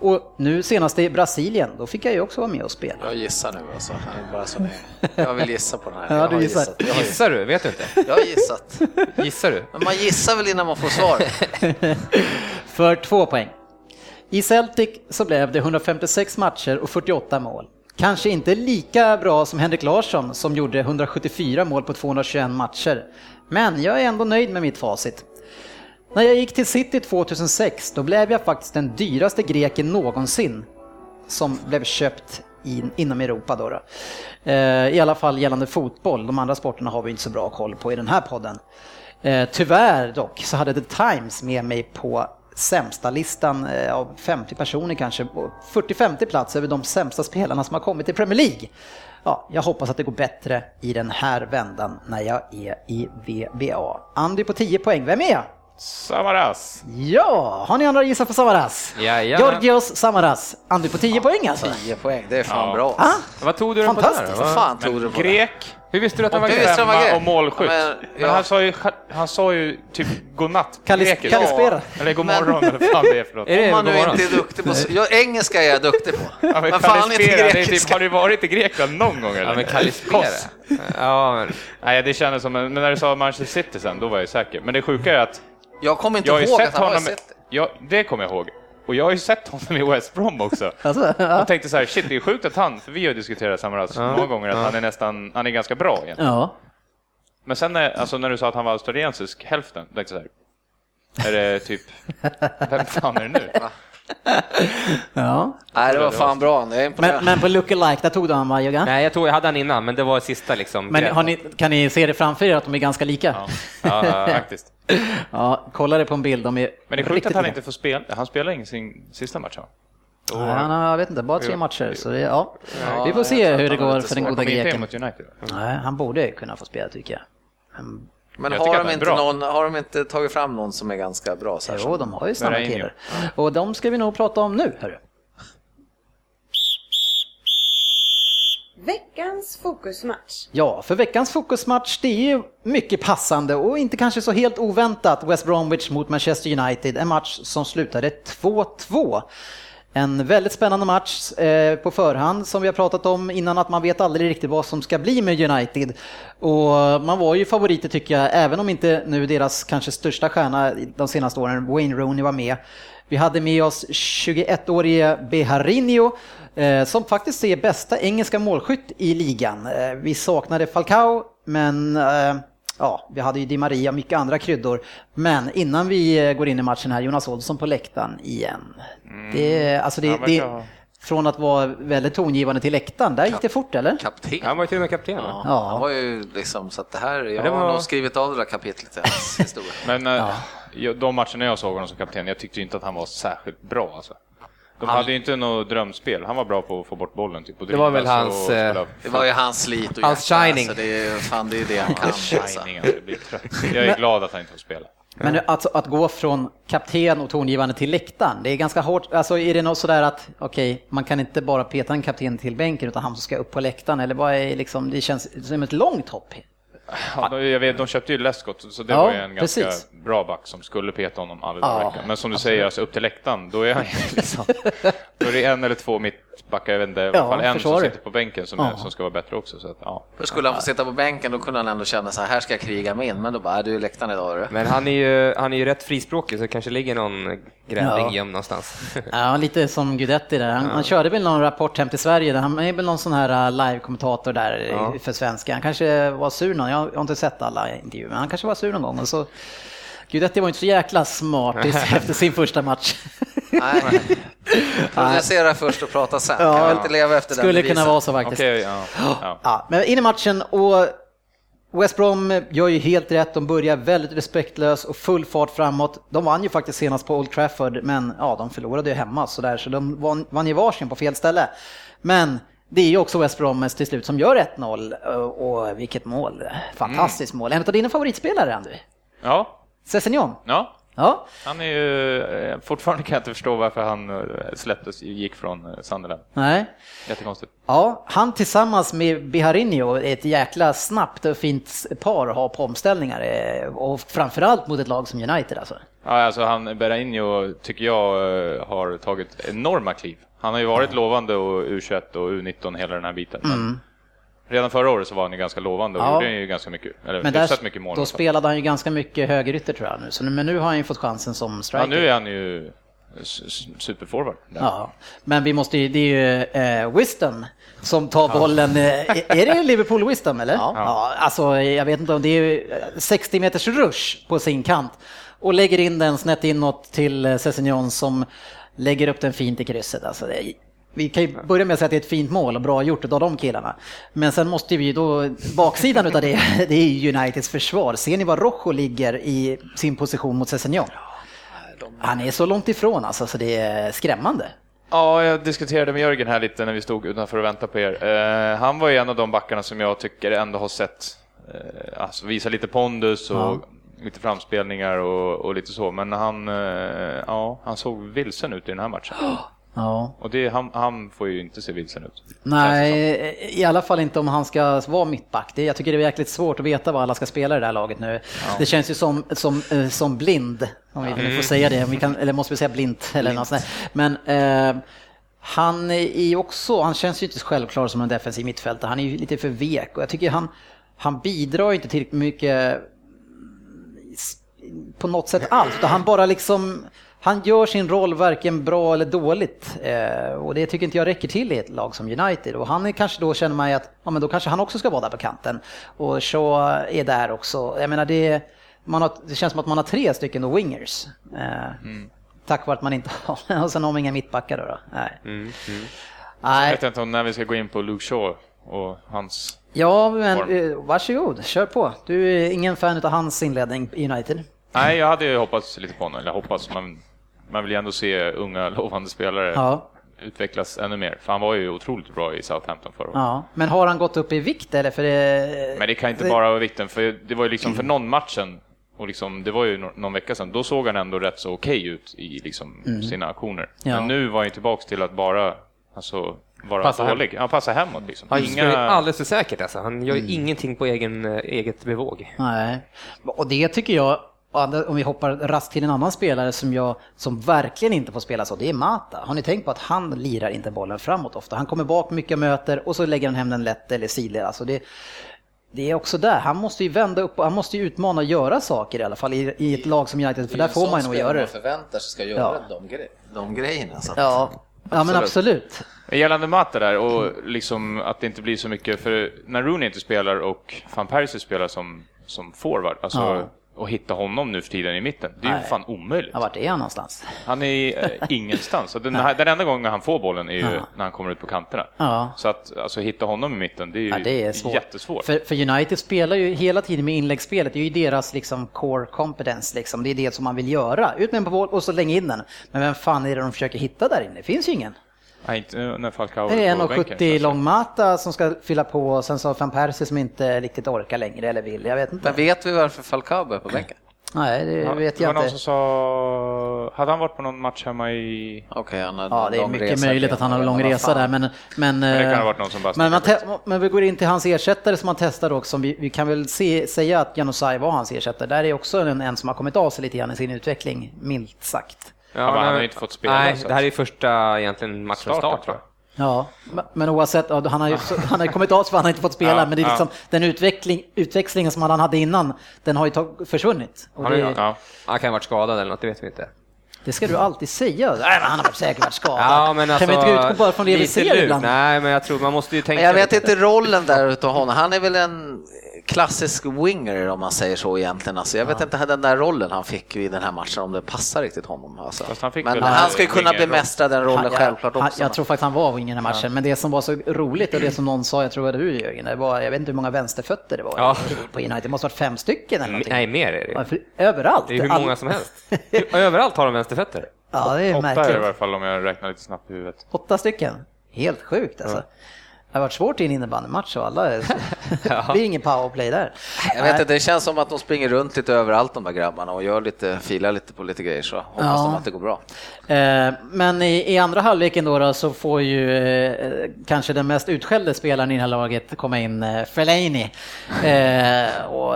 Och nu senast i Brasilien, då fick jag ju också vara med och spela. Jag gissar nu alltså. Bara så jag vill gissa på den här. [LAUGHS] Ja, jag du har gissar. gissat. Jag Gissar du? Vet du inte? jag har gissat. Gissar du? Men man gissar väl innan man får svar? [LAUGHS] För två poäng. I Celtic så blev det 156 matcher och 48 mål. Kanske inte lika bra som Henrik Larsson som gjorde 174 mål på 221 matcher. Men jag är ändå nöjd med mitt facit. När jag gick till City 2006 då blev jag faktiskt den dyraste greken någonsin som blev köpt in, inom Europa. Då då. Eh, I alla fall gällande fotboll. De andra sporterna har vi inte så bra koll på i den här podden. Eh, tyvärr dock så hade The Times med mig på sämsta listan eh, av 50 personer kanske, på 40-50 plats över de sämsta spelarna som har kommit till Premier League. Ja, jag hoppas att det går bättre i den här vändan när jag är i VBA. Andy på 10 poäng, vem är jag? Samaras. Ja, har ni andra gissat på Samaras? Jajamän. Georgios Samaras. Andy på 10 poäng alltså. 10 poäng, det är fan Ja. bra. Ah, Vad tog du den på där? Fantastiskt. Vad Va? fan tog du på? Grek. Hur visste du att den var grek? var Femma och målskytt. Ja, Men, men, ja. han, sa ju, han sa ju typ godnatt. Kallis- grekiska. Kalispera. Eller god morgon eller vad fan det är för något. Är det Om man nu inte är duktig på... Ja, engelska är jag duktig på. Ja, Men fan inte Kalispera, det är typ, grekiska. har du varit i Grekland någon gång eller? Ja, men Kalispera. Kos. Ja, men... Nej, det kändes som en, men när du sa Manchester City sen, då var jag säker. Men det sjuka är att Jag kommer inte jag har ju ihåg att han var i honom, City. ja, det kommer jag ihåg. Och jag har ju sett honom i West Brom också. [LAUGHS] alltså, ja. Och tänkte så här, shit det är sjukt att han, för vi har diskuterat Samaras många gånger, att han är nästan, han är ganska bra egentligen. ja. Men sen när, alltså, när du sa att han var australiensisk, hälften, tänkte jag så här, är det typ, vem fan är det nu? [LAUGHS] ja. Nej, det var fan bra. Men, men på lookalike, där tog du han va Jugga? Nej, jag tror jag hade han innan, men det var sista liksom. Men ni, kan ni se det framför er att de är ganska lika? Ja, ja faktiskt. [LAUGHS] Ja, kolla det på en bild, de är Men det är sjukt att han lika. inte får spela, han spelar ingen sin sista match va? Och- Nej, han har, jag vet inte, bara tre matcher. Så det, ja. Ja, Vi får se hur det går för den goda greken. Nej, han borde kunna få spela tycker jag. Men har de, inte bra. någon, har de inte tagit fram någon som är ganska bra? Så här, jo, som- de har ju snabba killar. Och de ska vi nog prata om nu, hörru. Veckans fokusmatch. Ja, för veckans fokusmatch det är ju mycket passande och inte kanske så helt oväntat West Bromwich mot Manchester United, en match som slutade 2-2. En väldigt spännande match eh, på förhand som vi har pratat om innan att man vet aldrig riktigt vad som ska bli med United. Och man var ju favoriter tycker jag, även om inte nu deras kanske största stjärna de senaste åren, Wayne Rooney, var med. Vi hade med oss 21-årige Beharinho eh, som faktiskt är bästa engelska målskytt i ligan. Eh, vi saknade Falcao, men eh, ja, vi hade ju Di Maria och mycket andra kryddor. Men innan vi eh, går in i matchen här, Jonas Olsson på läktaren igen. Det, alltså det, det, ha- från att vara väldigt tongivande till läktaren, där gick det fort eller? Kapten. Han var ju till och med kapten. Ja, Ja. Han var ju liksom, så att det här, jag det har var- nog skrivit av det där kapitlet i hans [LAUGHS] historia. Men eh, ja, de matcherna jag såg honom som kapten, jag tyckte inte att han var särskilt bra alltså. De Han- hade ju inte något drömspel, han var bra på att få bort bollen typ. och Det var väl hans, och eh, spela- Det var ju hans slit och Hans hjärta, shining. Så det är, fan, det är det han kan. Shining, alltså, jag är glad att han inte får spela. Men alltså, att gå från kapten och tongivande till läktaren, det är ganska hårt. Alltså är det något sådär att, okej, man kan inte bara peta en kapten till bänken utan han som ska upp på läktaren eller vad är liksom, det känns som ett långt hopp. Ja, de, jag vet, de köpte ju Lescott, så det Ja, var ju en ganska precis. bra back som skulle peta honom alla Ja, veckan. Men som du säger, alltså, upp till läktaren, då är han [LAUGHS] liksom, då är det en eller två mittbackar, jag vet inte, i alla Ja, fall en som sitter på bänken som, Ja. är, som ska vara bättre också. Så att, ja. För skulle han få sitta på bänken då kunde han ändå känna så här, här ska jag kriga mig in, men då bara, "Äh, du är läktaren idag du. Men han är ju, han är ju rätt frispråkig så det kanske ligger någon grävling Ja. gömd någonstans. Ja, lite som Guidetti där. Han, han körde väl någon rapport hem till Sverige. Där han är väl någon sån här uh, live-kommentator där Ja. ja. för svenska. Han kanske var sur någon, jag har, inte sett alla intervjuer, men han kanske var sur någon gång. Och så, Guidetti var inte så jäkla smart [LAUGHS] efter sin första match. Nej. Producera först och prata sen. Ja. kan inte leva efter den Skulle kunna vara så faktiskt. Okej, ja. ja. Ja, men in i matchen och West Brom gör ju helt rätt, de börjar väldigt respektlöst och full fart framåt. De vann ju faktiskt senast på Old Trafford, men ja, de förlorade ju hemma så, där, så de vann, vann ju varsin på fel ställe. Men det är ju också West Brom till slut som gör 1-0 och, och vilket mål, fantastiskt mål. En av dina favoritspelare, Andy, ja. Sessignon. ja. Ja, Han är ju, eh, fortfarande kan jag inte förstå varför han eh, släpptes, gick från eh, Sunderland. nej. Jättekonstigt. Ja, han tillsammans med Biharinho är ett jäkla snabbt och fint par att ha på omställningar och framförallt mot ett lag som United alltså. Ja, alltså han, Berrainho tycker jag har tagit enorma kliv. Han har ju varit lovande och U21 och U19 hela den här biten. Men redan förra året så var han ju ganska lovande och. Ja. gjorde ju ganska mycket, eller Men där, mycket mål. då spelade han ju ganska mycket högerytter tror jag nu, så nu, men nu har han ju fått chansen som striker. Ja, nu är han ju superforward. där. Ja, men vi måste ju, det är ju eh, Wisdom som tar bollen. Eh, är det Liverpool Wisdom eller? Ja. alltså jag vet inte om det är ju, eh, 60 meters rush på sin kant och lägger in den snett inåt till eh, Sessignon som lägger upp den fint i krysset. Alltså, det är, vi kan ju börja med att säga att det är ett fint mål och bra gjort av de killarna. Men sen måste vi ju då, baksidan utav det, [LAUGHS] det är ju Uniteds försvar. Ser ni var Rojo ligger i sin position mot Sessignon? Han är så långt ifrån alltså, så det är skrämmande. Ja, jag diskuterade med Jörgen här lite när vi stod utanför och väntade på er. Eh, han var ju en av de backarna som jag tycker ändå har sett eh, alltså visa lite pondus och Ja. lite framspelningar och, och lite så. Men han, eh, ja, han såg vilsen ut i den här matchen. [GASPS] Ja. Och det, han, han får ju inte se vilsen ut. Nej, i alla fall inte om han ska vara mittback. Det, jag tycker det är jäkligt svårt att veta vad alla ska spela i det här laget nu. Det känns ju som, som, eh, som blind, om vi nu får säga det. Vi kan, eller måste vi säga blint? Eller något sånt där. Men eh, han är också, han känns ju inte självklar som en defensiv mittfältare. Han är ju lite för vek och jag tycker han, han bidrar inte tillräckligt mycket på något sätt alls. Han bara liksom, han gör sin roll varken bra eller dåligt. Eh, och det tycker inte jag räcker till i ett lag som United. Och han är kanske då känner man ju att, ja men då kanske han också ska vara där på kanten. Och Shaw är där också. Jag menar det, man har, det känns som att man har tre stycken wingers. Eh, Tack vare att man inte [LAUGHS] har, och sen har man inga mittbackar då. då. Nej. Mm, mm. Jag Nej. vet inte om när vi ska gå in på Luke Shaw och hans... Ja, men Form. eh, varsågod, kör på. Du är ingen fan av hans inledning i United. Nej, jag hade ju hoppats lite på honom, eller hoppats, man, man vill ju ändå se unga [LAUGHS] lovande spelare Ja. utvecklas ännu mer. För han var ju otroligt bra i Southampton förra året. Ja, men har han gått upp i vikt eller? För det, Men det kan inte bara vara vikten, för det var ju liksom för någon matchen, och liksom, det var ju nå- någon vecka sedan, då såg han ändå rätt så okej ut i liksom sina aktioner. Ja. Men nu var han ju tillbaks till att bara, alltså, vara Passa hem. dålig. Ja, passa hemåt liksom. Han spelar ju alldeles för säkert alltså. Han gör ju ingenting på egen, eh, eget bevåg. Nej, och det tycker jag, om vi hoppar raskt till en annan spelare som, jag, som verkligen inte får spela så, det är Mata. Har ni tänkt på att han lirar inte bollen framåt ofta? Han kommer bak mycket möter och så lägger han hem den lätt eller sidled. Alltså det, det är också där, han måste ju vända upp och han måste ju utmana och göra saker i alla fall i, i ett lag som United, för där får man ju nog göra Man det. förväntar sig ska göra Ja. de, gre- de grejerna. Så att, Ja, ja men absolut. Gällande Mata där och liksom att det inte blir så mycket, för när Rooney inte spelar och Van Persie spelar som, som forward, alltså Ja. Och hitta honom nu för tiden i mitten, det är ju Nej. fan omöjligt. Ja, vart är han någonstans? Han är eh, ingenstans. Den, här, den enda gången han får bollen är ju Ja. när han kommer ut på kanterna. Ja. Så att alltså, hitta honom i mitten, det är ju Ja, det är svårt. jättesvårt. För, för United spelar ju hela tiden med inläggsspelet, det är ju deras liksom core competence liksom. Det är det som man vill göra. Ut med en boll och så länge in den. Men vem fan är det de försöker hitta där inne? Det finns ju ingen. Nej, inte när Falcao Det är på bänken, 1,70 kanske. långmata som ska fylla på och sen så Van Persie som inte riktigt orkar längre eller vill. Jag vet inte. Men vet vi varför Falcao är på bänken? Nej, det Ja, vet det var jag någon inte. som sa... Hade han varit på någon match hemma i... Okej, han hade Ja, det är mycket möjligt att han har en lång Men resa fan. där, men... Men, det kan ha eh, varit någon som bara men, men vi går in till hans ersättare som han testar också. Vi, vi kan väl se, säga att Janusaj var hans ersättare. Där är också en, en som har kommit av sig lite grann i sin utveckling, milt sagt. Ja, men han har nej. ju inte fått spela, Nej, så det här är första egentligen matchen start. tror jag. Ja, men- oavsett, han har ju han har ju kommit av sig för han har inte fått spela, Ja, men det är liksom, ja. den utveckling, utväxlingen som han hade innan, den har ju tag, försvunnit. Och Han, det, Ja. han kan ha varit skadad eller något, det vet vi inte. det ska du alltid säga. Nej, men han har säkert varit skadad. Ja, men alltså, kan vi inte utgå bara från det vi ser ibland? Nej, men jag tror man måste ju tänka jag vet inte rollen där utav honom. Han är väl en klassisk winger om man säger så egentligen. Alltså, jag vet inte den där rollen han fick i den här matchen om det passar riktigt honom. Alltså. Han fick men väl han ska ju kunna bemästra den rollen Han- jag- självklart han- också. Jag tror faktiskt han var wing i den här matchen, men det som var så roligt och det som någon sa, jag tror att du Jörgen, det var, jag vet inte hur många vänsterfötter det var Ja. på United, det måste ha varit fem stycken eller någonting. Nej, mer är det Ja, Överallt. Det är hur många som helst. [LAUGHS] Överallt har de vänsterfötter. Ja, det är Åtta är det i märkligt. alla fall om jag räknar lite snabbt i huvudet. Åtta stycken. Helt sjukt alltså. Det har varit svårt i en innebandymatch och alla... är- [LAUGHS] Det blir ingen powerplay där. Jag vet inte, det känns som att de springer runt lite överallt de där grabbarna och gör lite, filar lite på lite grejer så hoppas Ja. de att det går bra. Eh, Men i, i andra halvleken då, då så får ju eh, kanske den mest utskällde spelaren i det här laget komma in, eh, Fellaini. Eh, och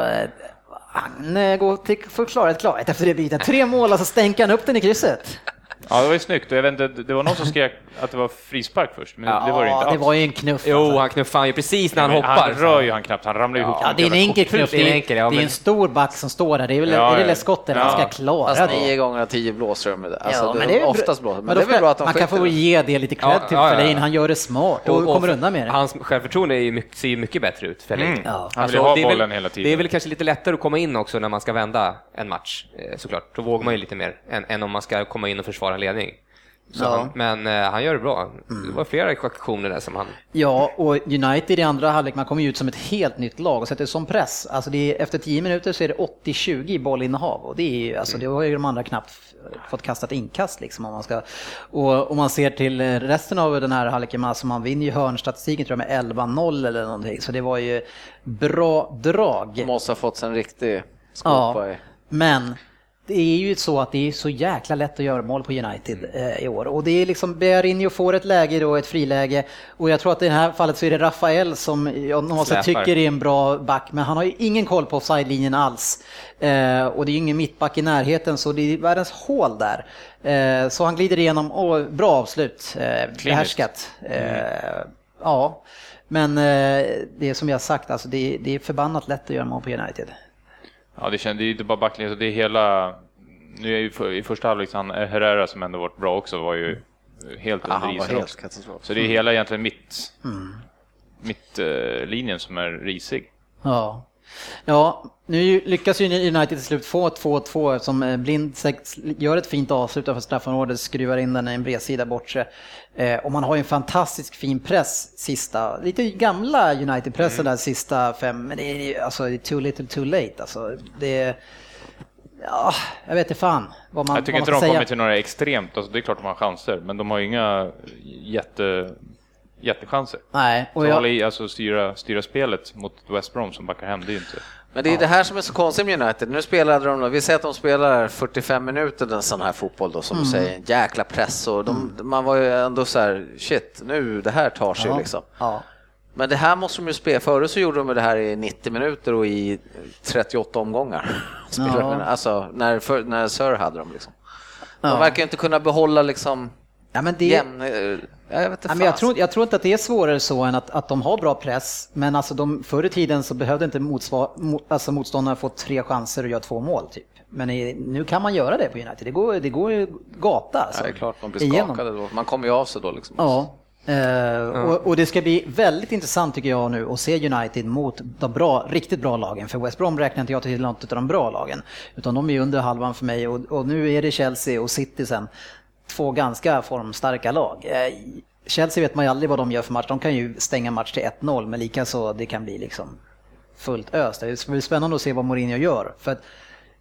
han går till för klarhet, efter det bytet. Tre mål och så stänker han upp den i krysset. Ja, det var ju snyggt. Och Jag vet inte, det var någon som skrek att det var frispark först, men det var det inte Ja, alls. det var ju en knuff. Jo, alltså. han knuffar ju precis när han Men hoppar. Han rör ju han knappt, han ramlar ihop. Ja, det är en enkel knuff. Det är enkel, ja, det är men- en stor back som står där. Det är väl Ja, är det ja. Lescott eller han ska Ja. klara Fast det. nio gånger av tio blåser de med det. Alltså, Ja, det men är det är oftast blåser. Men då det är väl bra att de Man kan få ge det lite cred Ja, till ja, ja, ja. Fellaini. Han gör det smart och, kommer undan med det. Hans självförtroende är ju mycket, ser ju mycket bättre ut. Fellaini. Mm. Ja. Han vill ju ha det är bollen väl, hela tiden. Det är väl kanske lite lättare att komma in också när man ska vända en match, eh, såklart. Då vågar man ju lite mer än, än om man ska komma in och försvara en ledning. Så Ja. han, men eh, han gör det bra. Det var flera aktioner där som han... Ja, och United i andra halvlek, man kommer ju ut som ett helt nytt lag och sätter sån press. Alltså det är, efter 10 minuter så är det 80-20 i bollinnehav och det är ju, alltså det har ju de andra knappt fått kastat inkast liksom om man ska. Och om man ser till resten av den här halvleken, alltså man vinner ju hörnstatistiken tror jag med 11-0 eller någonting, så det var ju bra drag. De måste ha fått sig en riktig skopa Ja, i. men det är ju så att det är så jäkla lätt att göra mål på United eh, i år. Och det är liksom, Bearinho får ett läge då, ett friläge. Och jag tror att i det här fallet så är det Rafael som jag Släpar. tycker är en bra back, men han har ju ingen koll på offside-linjen alls. Eh, och det är ju ingen mittback i närheten, så det är världens hål där. Eh, så han glider igenom, och bra avslut, eh, behärskat. Eh, ja, men eh, det är som jag sagt, alltså det, det är förbannat lätt att göra mål på United. Ja, det kändes det är inte bara backlinjen, det är hela... Nu är ju för, i första halvlek, han Herrera som ändå varit bra också, var ju helt Ja, under isen helt också. katastrof. Så det är hela egentligen mitt, mitt eh, linjen som är risig. Ja. Ja, nu lyckas ju United till slut få 2-2 som eh, Blind gör ett fint avslut för straffområdet, skruvar in den i en bredsida bort sig. Eh, och man har ju en fantastisk fin press sista, lite gamla United-pressen där sista fem, men det är ju alltså too little too late alltså. Det är, ja, jag vet inte fan vad man, jag tycker vad inte man de ska kommer säga. till några extremt, alltså det är klart de har chanser, men de har ju inga jätte, jättechanser. Nej, och Så jag, hålla i, alltså styra, styra spelet mot West Brom som backar hem, det är ju inte... Men det är det här som är så konstigt med United. Nu spelade de, vi säger att de spelar 45 minuter den sån här fotboll då, som du säger, jäkla press och de, man var ju ändå så här, shit, nu det här tar sig ja, liksom. ja. Men det här måste de ju spela, förut så gjorde de det här i 90 minuter och i 38 omgångar. [LAUGHS] Ja. Alltså när, för, när Sir hade dem liksom. De Ja. verkar ju inte kunna behålla liksom ja, men det, jämn... eh, Ja, jag vet inte Ja, men jag, tror, jag tror inte att det är svårare så än att, att de har bra press, men alltså de, förr i tiden så behövde inte motsvar, mo, alltså motståndarna få tre chanser och göra två mål. Typ. Men i, nu kan man göra det på United, det går, det går ju gata. Alltså, Ja, det är klart man blir igenom. skakade då. Man kommer ju av sig då liksom. Ja. Eh, och, och det ska bli väldigt intressant tycker jag nu att se United mot de bra, riktigt bra lagen. För West Brom räknar inte jag till något av de bra lagen. Utan de är under halvan för mig och, och nu är det Chelsea och City sen. Två ganska formstarka lag. Eh, Chelsea vet man ju aldrig vad de gör för match. De kan ju stänga match till 1-0 men likaså det kan bli liksom fullt ös. Det ska bli spännande att se vad Mourinho gör. För att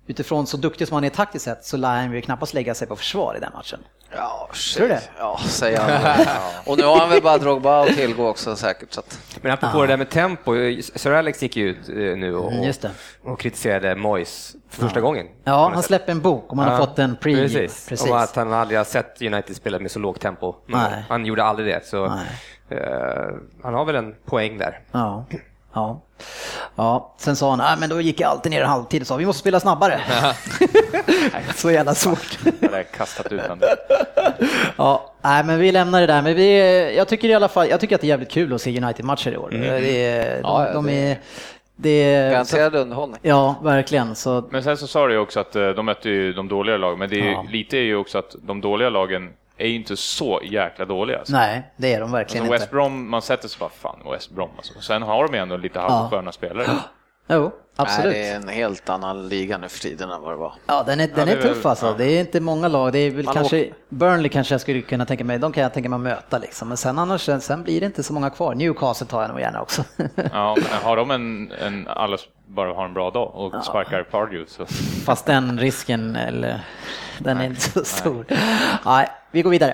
utifrån så duktig som han är taktiskt sett så lär han ju knappast lägga sig på försvar i den matchen. Ja, shit. Tror du det? Ja, säger han. [LAUGHS] Och nu har han väl bara Drogba att tillgå också säkert. Så att... Men apropå det där med tempo, Sir Alex gick ju ut eh, nu och, Mm, just det. och kritiserade Moyes för första gången. Ja, han släpper en bok och man har Ja, fått en preview. Precis. Precis. Och att han aldrig har sett United spela med så lågt tempo. Nej. Han gjorde aldrig det. Så, Nej. eh, han har väl en poäng där. Ja. Ja. ja, sen sa han, nej men då gick jag alltid ner i halvtid och sa vi måste spela snabbare. [LAUGHS] så jävla svårt. Kastat ut honom. [LAUGHS] ja, nej men vi lämnar det där. Men vi, jag tycker i alla fall, jag tycker att det är jävligt kul att se United-matcher i år. Det är, de, Ja, de det- är, det Garanterad underhållning. ja, verkligen. Så, Men sen så sa du ju också att eh, de mötte ju de dåliga lagen, men det är ju, Ja. lite är ju också att de dåliga lagen är ju inte så jäkla dåliga. Alltså. nej, det är de verkligen Alltså West inte. Brom, man sätter sig bara fan West Brom alltså. Sen har de ju ändå lite halvsköna spelare. [GASPS] Jo, absolut. Nej, det är en helt annan liga nu för tiden än vad det var. Ja, den är, den det är är väl- tuff alltså. ja. Det är inte många lag. Det är väl Man kanske, Burnley kanske jag skulle kunna tänka mig, de kan jag tänka mig möta liksom. Men sen annars, sen, sen blir det inte så många kvar. Newcastle tar jag nog gärna också. Ja, men har de en, en alla bara har en bra dag och sparkar Pardew så Fast den risken, eller, den är inte så stor. Nej, vi går vidare.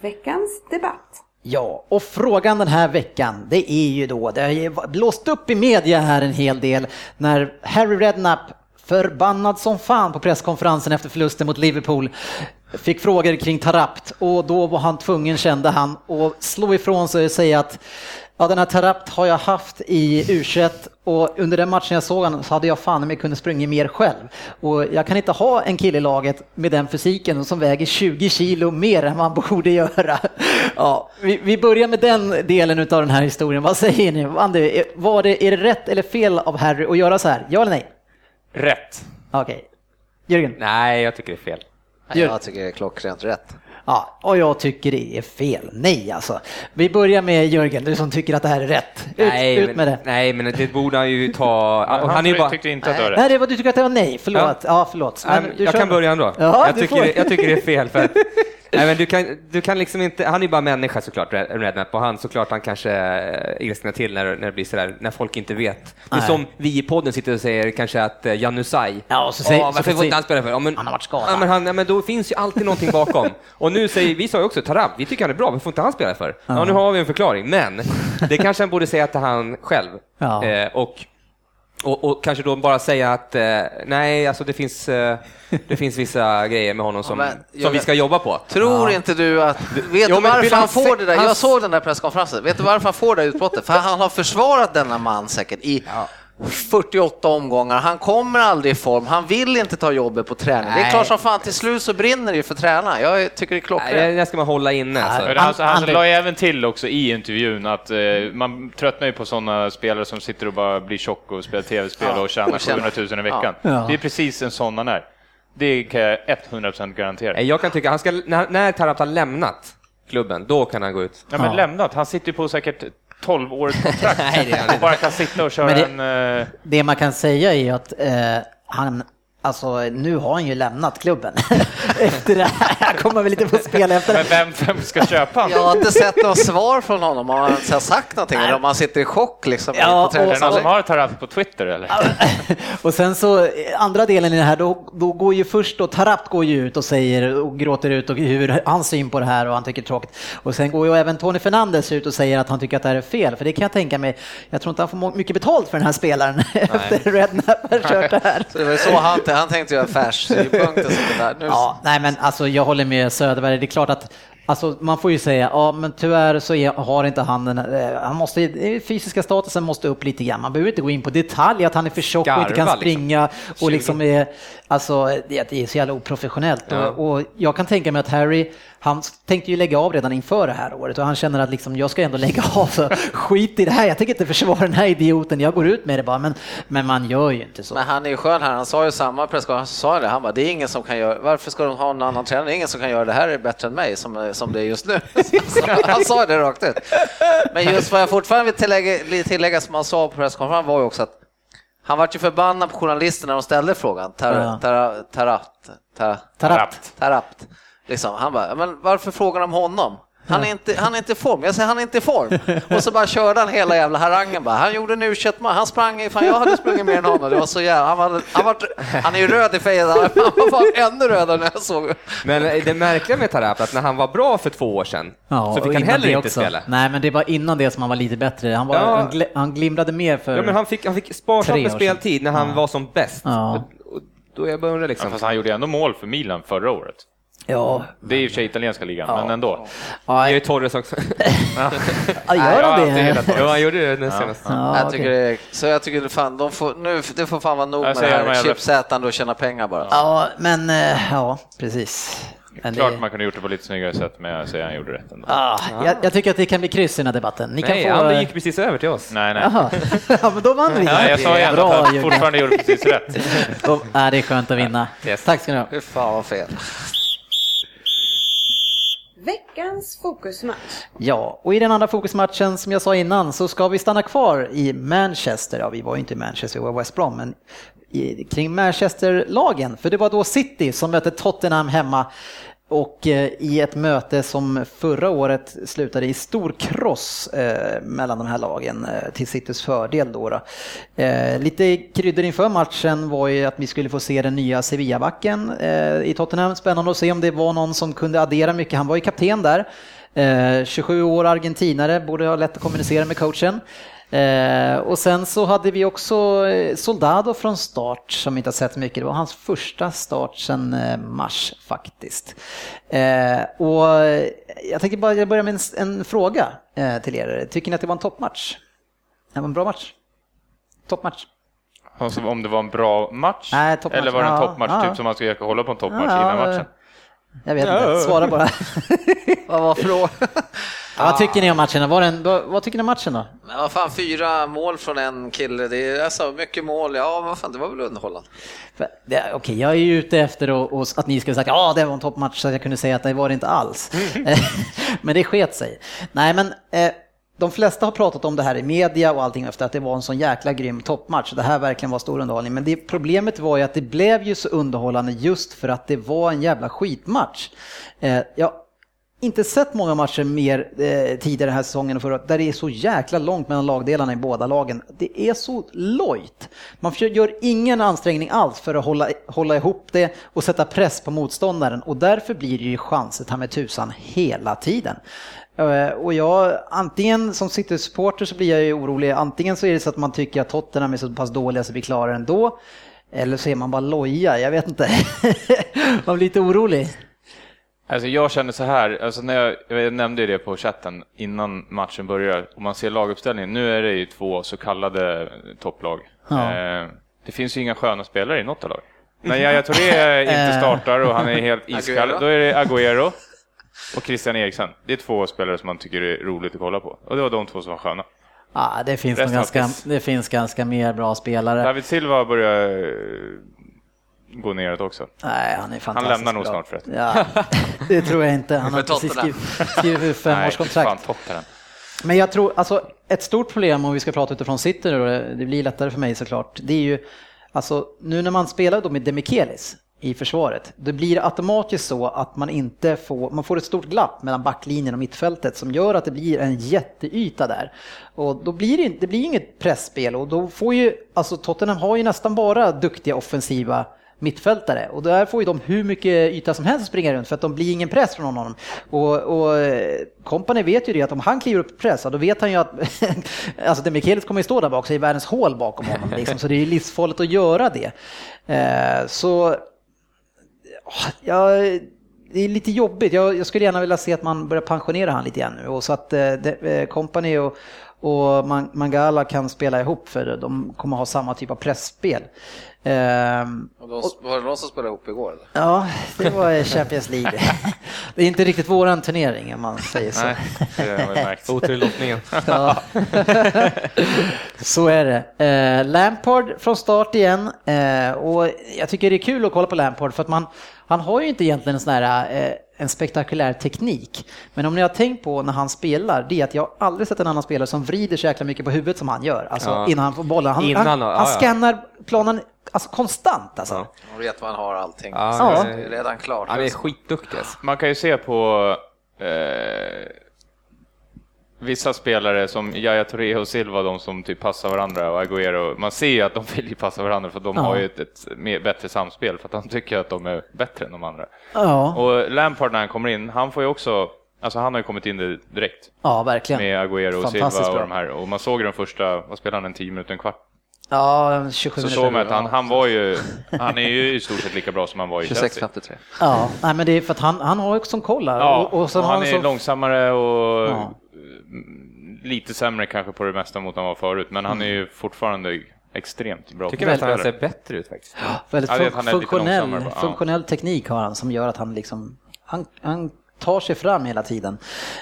Veckans debatt. Ja, och frågan den här veckan, det är ju då, det har ju blåst upp i media här en hel del när Harry Redknapp, förbannad som fan på presskonferensen efter förlusten mot Liverpool, fick frågor kring Tarapt och då var han tvungen, kände han, att slå ifrån sig och säga att Ja, den här Tarapt har jag haft i U21 och under den matchen jag såg honom så hade jag fan mig kunnat springa mer själv. Och jag kan inte ha en kille i laget med den fysiken som väger 20 kilo mer än man borde göra. Ja, vi, vi börjar med den delen av den här historien. Vad säger ni? Andy, är- var det, är det rätt eller fel av Harry att göra så här? Ja eller nej? rätt. Okej. Jörgen? Nej, jag tycker det är fel. Jag tycker det är klockrent rätt. Ja, och jag tycker det är fel. Nej alltså. Vi börjar med Jörgen, du som tycker att det här är rätt. Ut, nej, ut men, med det. nej, men det borde han ju ta... [LAUGHS] Han, Han är bara... tyckte inte att det var rätt. Nej, det var, du tycker att det var nej, förlåt. Ja, förlåt. Nej, Men men jag kör kan börja ändå. Ja, jag, tycker, det- jag tycker det är fel. För att, [LAUGHS] nej, men du, kan, du kan liksom inte, han är ju bara människa såklart, Red- Redknapp, och han såklart han kanske eh, ilsknar till när, när det blir sådär, när folk inte vet. Det är Nej. som vi i podden sitter och säger kanske att uh, Janusaj, Ja, och så säger- "Åh, så varför får inte han spela för? Ja, men, Han har varit skadad. Ja, men, han, ja, men då finns ju alltid någonting bakom. [LAUGHS] och nu säger, vi sa ju också Tarab, vi tycker han är bra, varför får inte han spela för? Ja, nu har vi en förklaring, men det kanske han borde säga till han själv. Ja. Eh, och och, och kanske då bara säga att eh, nej, alltså det finns, eh, det finns vissa grejer med honom som, men jag som vi ska jobba på. Tror inte du att... Vet Jo, du men varför han han får det där? Jag såg den där presskonferensen. Vet du varför han får det utbrottet? För han har försvarat denna man säkert i 48 omgångar. Han kommer aldrig i form. Han vill inte ta jobbet på träning. Det är klart som fan, till slut så brinner det ju för tränaren. Jag tycker det är klockrent. det där ska man hålla inne. Alltså. Men han, han André- la ju även till också i intervjun att eh, man tröttnar ju på sådana spelare som sitter och bara blir tjock och spelar tv-spel Ja, och tjänar och tjänar. 700 000 i veckan. Ja. Det är precis en sån han är. Det kan jag 100% garantera. Jag kan tycka, han ska, när, när Tarap har lämnat klubben, då kan han gå ut. Ja, men Ja. lämnat. Han sitter ju på säkert 12 årigt [LAUGHS] kontrakt. Nej, det är han och bara kan sitta och köra Men en... Eh, Det man kan säga är ju att eh, han, alltså nu har han ju lämnat klubben. [LAUGHS] efter det här, han kommer väl inte få spela efter men det. vem, vem ska köpa honom? Jag har inte sett något svar från honom, om han ens har sagt någonting, eller om han sitter i chock liksom. Ja, på och- Är det någon som har Tarat på Twitter eller? [LAUGHS] Och sen så, andra delen i det här, då, då går ju först då, Tarapt går ju ut och säger och gråter ut och hur han syn på det här och han tycker det är tråkigt. Och sen går ju även Tony Fernandes ut och säger att han tycker att det här är fel, för det kan jag tänka mig, jag tror inte han får mycket betalt för den här spelaren [LAUGHS] efter Redknapp har kört det här. Så det var så han, han tänkte ju affärssynpunkter. Ja, nej men alltså jag håller med Söderberg. Det är klart att Alltså man får ju säga, ja men tyvärr så är, har inte han den, eh, han måste, fysiska statusen måste upp lite grann. Man behöver inte gå in på detalj att han är för tjock och inte kan Skarva, liksom. springa och liksom är, alltså det, det är så jävla oprofessionellt. Ja. Och, och jag kan tänka mig att Harry, han tänkte ju lägga av redan inför det här året och han känner att liksom, jag ska ändå lägga av, så skit i det här, jag tänker inte försvara den här idioten, jag går ut med det bara, men, men man gör ju inte så. Men han är ju skön här, han sa ju samma presskonferens, sa han det, han bara, det är ingen som kan göra, varför ska de ha en annan tränare? Det är ingen som kan göra det här är bättre än mig som, som det är just nu. han sa det rakt ut. Men just vad jag fortfarande vill tillägga, tillägga som han sa på presskonferensen var ju också att han vart ju förbannad på journalisterna när de ställde frågan. Tar, tar, tarat, tar, Tarapt. Tarapt. Liksom. Han bara, men varför frågar de honom? Han är inte, han är inte i form. Jag säger han är inte i form. Och så bara körde han hela jävla harangen bara. Han gjorde nu match Han sprang, fan jag hade sprungit mer än honom. Det var så jävla, han, var, han, var, han är ju röd i fejden. Han var fan ännu rödare när jag såg Men det märkliga med Tarap att när han var bra för två år sedan Ja, så fick han heller inte också. spela. Nej, men det var innan det som han var lite bättre. Han, var, Ja. han, gl- han glimrade mer för... Ja, men han fick, han fick sparsamt Tre med speltid när han Ja. var som bäst. Ja. Då jag bara undrar Ja, liksom. fast han gjorde ändå mål för Milan förra året. Ja. Det är i och för sig italienska ligan, men ändå. Det är ju Ja, Torres också. [LAUGHS] ja, Nej, gör jag han det? jo, han gjorde det den senaste. Ja, jag tycker det, är- så jag tycker det fan, de får, nu, det får fan vara nog Jag med det här chipsätande och tjäna pengar bara. Ja, men eh, ja, precis. Men det- Klart man kunde gjort det på lite snyggare sätt, men jag säger han gjorde rätt ändå. Ah, jag, jag tycker att det kan bli kryss i den här debatten. Ni kan Nej, få... han gick precis över till oss. Nej, nej. [LAUGHS] Ja, men då vann vi. Nej, jag sa igen Bra, att han fortfarande gjorde precis rätt. [LAUGHS] Då, nej, det är skönt att vinna. Yes. Tack ska ni ha. Fy fan vad fel. Veckans fokusmatch. Ja, och i den andra fokusmatchen som jag sa innan så ska vi stanna kvar i Manchester. Ja, vi var ju inte i Manchester, vi var i West Brom, men i, kring Manchester-lagen. För det var då City som mötte Tottenham hemma och eh, i ett möte som förra året slutade i stor kross eh, mellan de här lagen eh, till Citys fördel. Då, då. Lite kryddor inför matchen var ju att vi skulle få se den nya Sevilla-backen i Tottenham. Spännande att se om det var någon som kunde addera mycket. Han var ju kapten där. 27 år argentinare, borde ha lätt att kommunicera med coachen. Eh, och sen så hade vi också eh, Soldado från start som inte har sett mycket. Det var hans första start sedan eh, mars faktiskt. Eh, och jag tänkte bara börja med en, en fråga eh, till er. Tycker ni att det var en toppmatch? Det var en bra match? Toppmatch? Alltså, om det var en bra match? Nej, toppmatch. Eller var det en Ja, toppmatch, ja. typ som man ska hålla på en toppmatch Ja, innan matchen? Jag vet inte, svara bara. [LAUGHS] Vad var frågan? Ja, vad tycker ni om matchen? Var den, vad, vad tycker ni om matchen då? Men vad fan, fyra mål från en kille, det är alltså mycket mål. Ja, vad fan, det var väl underhållande. Okej, jag är ju ute efter och, och att ni skulle säga att det var en toppmatch så jag kunde säga att det var det inte alls. [LAUGHS] men det sket sig. Nej, men eh, de flesta har pratat om det här i media och allting efter att det var en sån jäkla grym toppmatch. Det här verkligen var stor underhållning. Men det, problemet var ju att det blev ju så underhållande just för att det var en jävla skitmatch. Eh, jag inte sett många matcher mer eh, tidigare den här säsongen och förra där det är så jäkla långt mellan lagdelarna i båda lagen. Det är så lojt. Man gör ingen ansträngning alls för att hålla, hålla ihop det och sätta press på motståndaren och därför blir det ju chanser ta med tusan hela tiden. Eh, och jag, antingen som City-supporter så blir jag ju orolig, antingen så är det så att man tycker att Tottenham är så pass dåliga så vi klarar det ändå, eller så är man bara loja, jag vet inte. [LAUGHS] man blir lite orolig. Alltså jag känner så här, alltså när jag, jag nämnde ju det på chatten innan matchen börjar, om man ser laguppställningen, nu är det ju två så kallade topplag. Ja. Eh, det finns ju inga sköna spelare i något av lagen. När Yahya Touré inte startar och han är helt iskall, då är det Agüero och Christian Eriksen. Det är två spelare som man tycker är roligt att kolla på. Och det var de två som var sköna. Ja, det finns, ganska, det finns ganska mer bra spelare. David Silva börjar eh, gå neråt också. Nej, han är fantastiskt lämnar nog bra. snart för ett. Ja, det tror jag inte. Han har precis skrivit, [LAUGHS] femårskontrakt. Men jag tror, alltså ett stort problem om vi ska prata utifrån City då, det blir lättare för mig såklart, det är ju, alltså nu när man spelar då med Demikelis i försvaret, då blir det automatiskt så att man inte får, man får ett stort glapp mellan backlinjen och mittfältet som gör att det blir en jätteyta där. Och då blir det, inte- det blir inget pressspel och då får ju, alltså Tottenham har ju nästan bara duktiga offensiva mittfältare och där får ju de hur mycket yta som helst att springa runt för att de blir ingen press från honom. Och, och eh, Kompany vet ju det att om han kliver upp press, då vet han ju att [LAUGHS] alltså Demichelis kommer ju stå där bak, så är världens hål bakom honom. [LAUGHS] Liksom, så det är ju livsfarligt att göra det. Eh, så ja, det är lite jobbigt. Jag, jag skulle gärna vilja se att man börjar pensionera han lite grann nu och så att eh, eh, och, och Man- Mangala kan spela ihop för de kommer ha samma typ av pressspel. Ehm, Och de, var det någon som spelade ihop igår? Eller? Ja, det var Champions League. [LAUGHS] Det är inte riktigt våran turnering om man säger så. Nej, det har vi märkt. [LAUGHS] Otur i lottningen. Ja. [LAUGHS] Så är det. Eh, Lampard från start igen. Eh, och jag tycker det är kul att kolla på Lampard för att man, han har ju inte egentligen en sån här eh, en spektakulär teknik. Men om ni har tänkt på när han spelar, det är att jag aldrig sett en annan spelare som vrider så jäkla mycket på huvudet som han gör. Alltså Ja. innan han får bollen. Han, Innan, han, ja, han scannar planen alltså, konstant alltså. Ja. Man vet vad han har allting. Ja, Ja. Det är redan klart. Han är skitduktig alltså. Man kan ju se på eh, vissa spelare som Yahya Touré och Silva, de som typ passar varandra och Agüero, man ser ju att de [LAUGHS] vill ju passa varandra för de Ja. har ju ett, ett mer, bättre samspel för att de tycker att de är bättre än de andra. Ja, Och Lampard när han kommer in, han får ju också, alltså han har ju kommit in det direkt ja verkligen. med Agüero och Silva och bra. de här och man såg ju den första, vad spelade han, en 10 minuter, en kvart? Ja, 27 Så minuter. såg man att han, han var ju, han är ju i stort sett lika bra som han var i Chelsea. 26-53. Ja, nej, men det är för att han, han har ju sån koll här. Ja, och, och sen och har han är så... långsammare och Ja. Mm, lite sämre kanske på det mesta mot han var förut, men han är ju fortfarande extremt bra. Tycker nästan han ser bättre ut faktiskt. Väldigt Ja, att fun- funktionell, funktionell teknik har han som gör att han liksom, han, han tar sig fram hela tiden.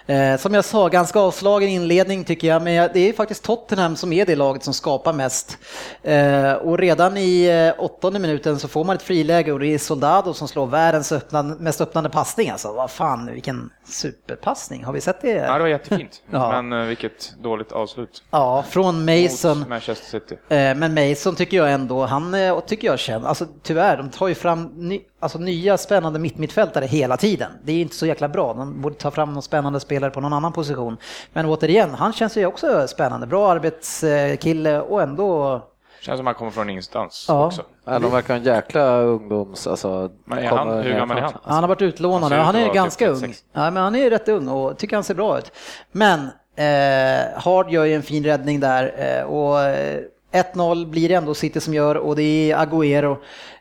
Eh, som jag sa, ganska avslagen inledning tycker jag, men det är faktiskt Tottenham som är det laget som skapar mest. Eh, och redan i eh, åttonde minuten så får man ett friläge och det är Soldado som slår världens öppnan, mest öppnande passning. Alltså, vad fan, vilken superpassning. Har vi sett det? Ja, det var jättefint, [LAUGHS] Ja. men eh, vilket dåligt avslut Ja, från Mason. mot Manchester City. Eh, Men Mason tycker jag ändå, han tycker jag känner, alltså tyvärr, de tar ju fram ny, alltså, nya spännande mittmittfältare hela tiden. Det är inte så jäkla bra, de borde ta fram någon spännande spelare på någon annan position. Men återigen, han känns ju också spännande, bra arbetskille och ändå, Känns som han kommer från ingenstans Ja. också. Ja, de verkar en jäkla ungdoms... Alltså, Men är han, hur gammal är han? han har varit utlånad, Han han, är vara ganska typ ung. 36. Ja, men han är ju rätt ung och tycker han ser bra ut. Men eh, Hard gör ju en fin räddning där eh, och eh, 1-0 blir det ändå City som gör och det är Agüero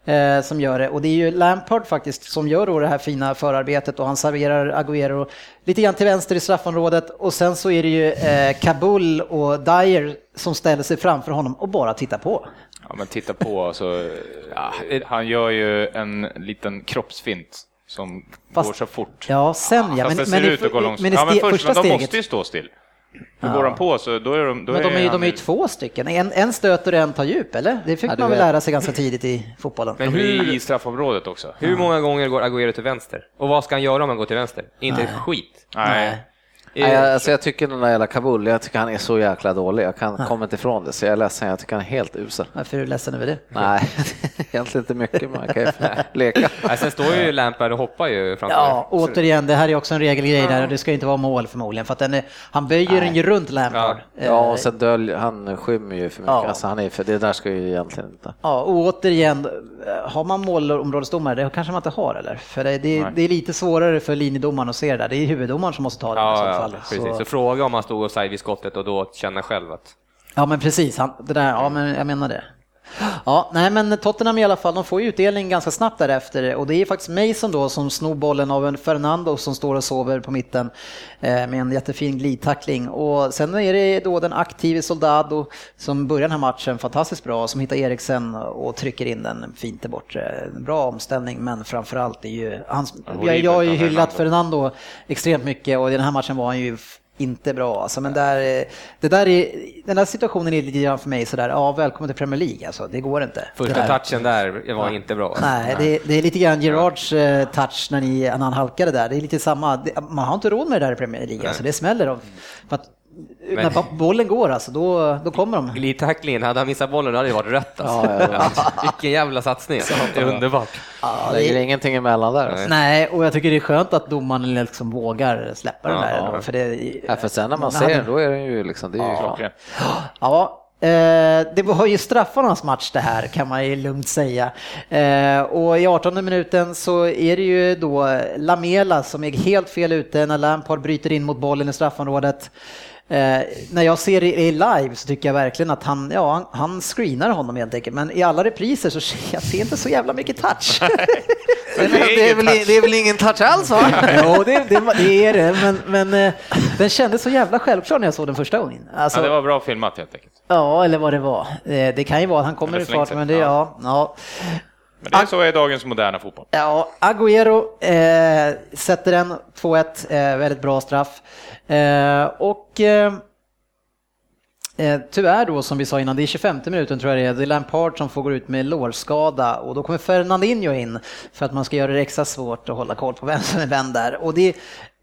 eh, som gör det. Och det är ju Lampard faktiskt som gör då det här fina förarbetet och han serverar Agüero lite grann till vänster i straffområdet och sen så är det ju eh, Kabul och Dyer som ställer sig framför honom och bara tittar på. Ja, men titta på, alltså, ja, han gör ju en liten kroppsfint som Fast- går så fort. Ja, sen ja. Fast Men, det men, ser i- ut att gå långsamt. men ja, men först, men de steget. måste ju stå still. För går de på så då är de... Då Men de är, ju, han de är ju två stycken, en, en stöter och en tar djup, eller? Det fick Ja, man väl lära sig ganska tidigt i fotbollen. Men är hur, i straffområdet också. hur många gånger går Agüero till vänster? Och vad ska han göra om han går till vänster? Inte ett skit. Nej. Nej, jag, alltså jag tycker den där jävla Kabul, jag tycker han är så jäkla dålig. Jag kan, kommer inte ifrån det, så jag är ledsen. Jag tycker han är helt usel. Varför är du ledsen över det? Nej, [LAUGHS] egentligen inte mycket, man kan ju leka. [LAUGHS] Nej, sen står ju Lampard och hoppar ju framför. Ja, återigen, det här är också en regelgrej där och det ska inte vara mål förmodligen för att den är, han böjer den ju runt Lampard. Eh, Ja, och sen döljer, han skymmer ju för mycket. Ja. Alltså han är för, det där ska ju egentligen inte. Ja, och återigen, eh, har man målområdesdomare, det kanske man inte har eller? För det, det, det är lite svårare för linjedomaren att se det där, det är huvuddomaren som måste ta det Ja, så ja, fall. precis. Så. Så, fråga om han stod och vid skottet och då känna själv att ja men precis, han, det där, ja men jag menar det. Ja, nej men Tottenham i alla fall, de får ju utdelning ganska snabbt därefter och det är faktiskt Mason då som snor bollen av en Fernando som står och sover på mitten eh, med en jättefin glidtackling och sen är det då den aktive Soldado som börjar den här matchen fantastiskt bra som hittar Eriksen och trycker in den fint där bort. En bra omställning men framförallt är ju, hans, jag, jag har ju hyllat Fernando. Extremt mycket och i den här matchen var han ju inte bra. Alltså, men där, det där är, den där situationen är lite grann för mig sådär, ja välkommen till Premier League alltså, det går inte. första touchen där var inte bra. Nej, det, det är lite grann Gerards eh, touch när, ni, när han halkade där. Det är lite samma, man har inte råd med det där i Premier League, alltså, det smäller. För att, när ba- bollen går alltså, då, då kommer de. Glidtacklingen, hade han missat bollen då hade det varit rött alltså. Ja, ja, [LAUGHS] Vilken jävla satsning. Det är underbart. Ja, det, ingenting emellan där. Alltså. nej, och jag tycker det är skönt att domaren liksom vågar släppa den Ja, där. ja. ändå, För det, Ja, för sen när man ser den, då är den ju liksom, det är ju. Ja, eh, det var ju straffarnas match det här kan man ju lugnt säga. Eh, och i 18 minuten så är det ju då Lamela som är helt fel ute när Lampard bryter in mot bollen i straffområdet. Eh, när jag ser det i live så tycker jag verkligen att han, ja, han, han screenar honom helt enkelt. Men i alla repriser så ser jag ser inte så jävla mycket touch. [LAUGHS] [LAUGHS] det, är väl, det är väl ingen touch alls va? [LAUGHS] jo, det, det, det är det, men, men eh, den kändes så jävla självklar när jag såg den första gången. Alltså, Ja, det var bra filmat helt enkelt. Ja, eller vad det var. Eh, Det kan ju vara att han kommer i det är fart, men det, ja, ja. Men det är så är dagens moderna fotboll. Ja, Agüero eh, sätter den 2-1, eh, väldigt bra straff. Eh, och eh, eh, tyvärr då, som vi sa innan, det är 25 minuten tror jag det är, det är Lampard som får gå ut med lårskada och då kommer Fernandinho in för att man ska göra det extra svårt att hålla koll på vem som är vem där. Och det,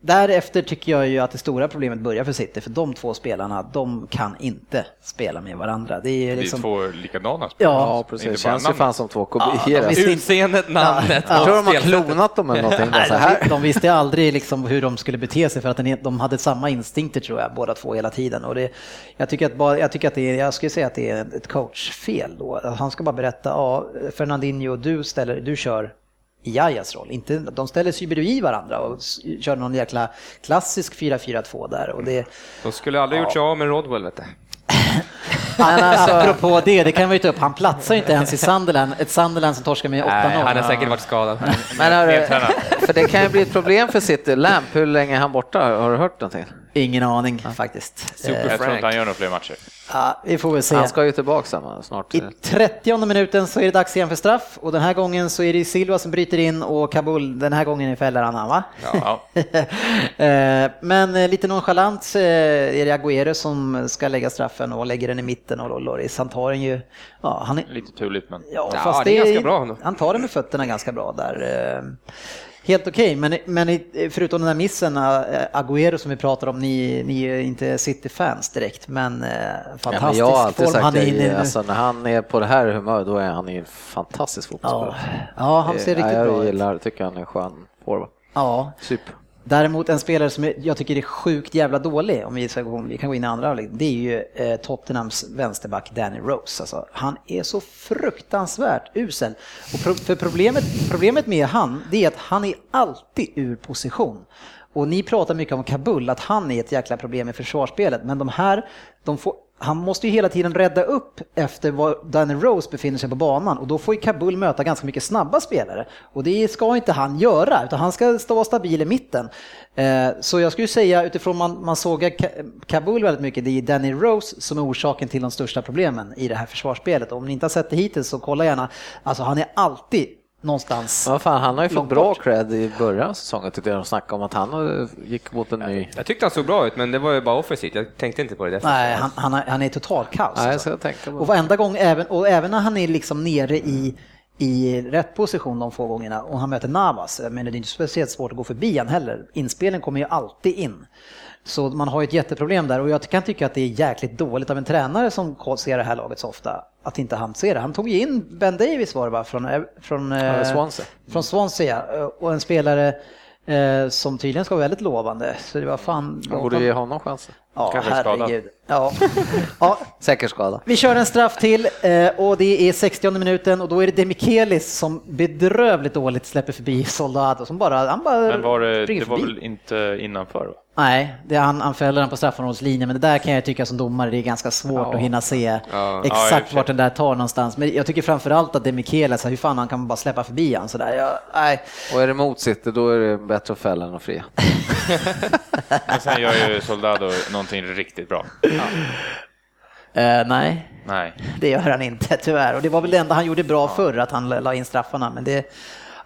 Därefter tycker jag ju att det stora problemet börjar för City, för de två spelarna, de kan inte spela med varandra. Det är Det är liksom... två likadana spelare. Ja, Ja, precis. Det känns ju fan som två Ja, kopior. visst. Utseendet, namnet Ja, jag tror de har klonat dem eller någonting. [LAUGHS] Nej, så de, här. de visste aldrig liksom hur de skulle bete sig för att de hade samma instinkter tror jag, båda två hela tiden. Och det, jag, tycker att bara, jag tycker att det är, jag skulle säga att det är ett coachfel då. Han ska bara berätta, ja, Fernandinho, du, ställer, du kör i Jajas roll. Inte, de ställer sig bredvid varandra och kör någon jäkla klassisk 4-4-2 där. Och det, De skulle aldrig gjort sig av med Rodwell, vet du. [LAUGHS] alltså, apropå det, det kan vi ju ta upp, han platsar ju inte ens i Sunderland, ett Sunderland som torskar med 8-0. Nej, han har säkert varit skadad. Men för det kan ju bli ett problem för City. Lamp, hur länge är han borta? Har du hört någonting? Ingen aning faktiskt. Super Eh, Jag tror inte han gör några fler matcher. ja, vi får väl se. Han ska ju tillbaka snart. I 30 minuten så är det dags igen för straff och den här gången så är det Silva som bryter in och Kabul den här gången fäller han, va? Ja. [LAUGHS] Eh, Men eh, lite nonchalant eh, är det Agüero som ska lägga straffen och lägger den i mitten och Loris han tar den ju, ja han är, Lite turligt men. ja, Ja, fast det är ganska bra. Han tar den med fötterna ganska bra där. Eh, Helt okej, men, men i- förutom den här missen, äh, Agüero som vi pratar om, ni, ni är inte City-fans direkt, men eh, Ja, men fantastisk jag har alltid form sagt han är det, inne nu. alltså, när han är på det här humöret då är han ju en fantastisk Ja, fotbollsspelare. ja, han ser Eh, riktigt jag bra ut. gillar, tycker han är skön forward. Ja, Super. Däremot en spelare som jag tycker är sjukt jävla dålig, om vi, ska gå, vi kan gå in i andra halvlek, det är ju eh, Tottenhams vänsterback Danny Rose. Alltså, han är så fruktansvärt usel. Och pro, för problemet, problemet med han, det är att han är alltid ur position. Och ni pratar mycket om Kabul, att han är ett jäkla problem i försvarsspelet, men de här, de får, han måste ju hela tiden rädda upp efter var Danny Rose befinner sig på banan och då får ju Kabul möta ganska mycket snabba spelare. Och det ska inte han göra, utan han ska stå stabil i mitten. Eh, så jag skulle säga utifrån man, man såg Kabul väldigt mycket, det är Danny Rose som är orsaken till de största problemen i det här försvarsspelet. Om ni inte har sett det hittills så kolla gärna, alltså han är alltid någonstans. Ja, fan, han har ju fått bra bort. cred i början av säsongen tyckte jag de snackade om att han eh, gick mot en ny... Jag tyckte han såg bra ut, men det var ju bara offensivt. Jag tänkte inte på det. Nej, han, han, är- han är total kaos. Nej, jag alltså. tänka på Och varenda gång, även, och även när han är liksom nere i, i rätt position de få gångerna och han möter Navas, jag menar det är inte speciellt svårt att gå förbi han heller. Inspelen kommer ju alltid in. Så man har ju ett jätteproblem där och jag kan tycka att det är jäkligt dåligt av en tränare som ser det här laget så ofta, att inte han ser det. Han tog ju in Ben Davis var det va, från, från, eh, Swansea. från Swansea ja. och en spelare eh, som tydligen ska vara väldigt lovande. Så det var fan... Man borde ge honom chansen. Ja, Kanske herregud. Ja. ja, [LAUGHS] Säker skada. vi kör en straff till eh, och det är 60 minuten och då är det Demikelis som bedrövligt dåligt släpper förbi Soldado som bara, han bara Men var det, det var förbi. väl inte innanför? Va? Nej, det är han, han fäller den på straffområdeslinjen men det där kan jag tycka som domare det är ganska svårt att hinna se Ja. Ja, exakt sig. vart den där tar någonstans. Men jag tycker framförallt att Demikelis, hur fan han kan bara släppa förbi han sådär. Jag, nej. Och är det mot City då är det bättre att fälla än att fria. [LAUGHS] Men sen gör ju Soldado någonting riktigt bra. Eh, nej, Nej. det gör han inte tyvärr. Och det var väl det enda han gjorde bra förr, att han la in straffarna. Men det,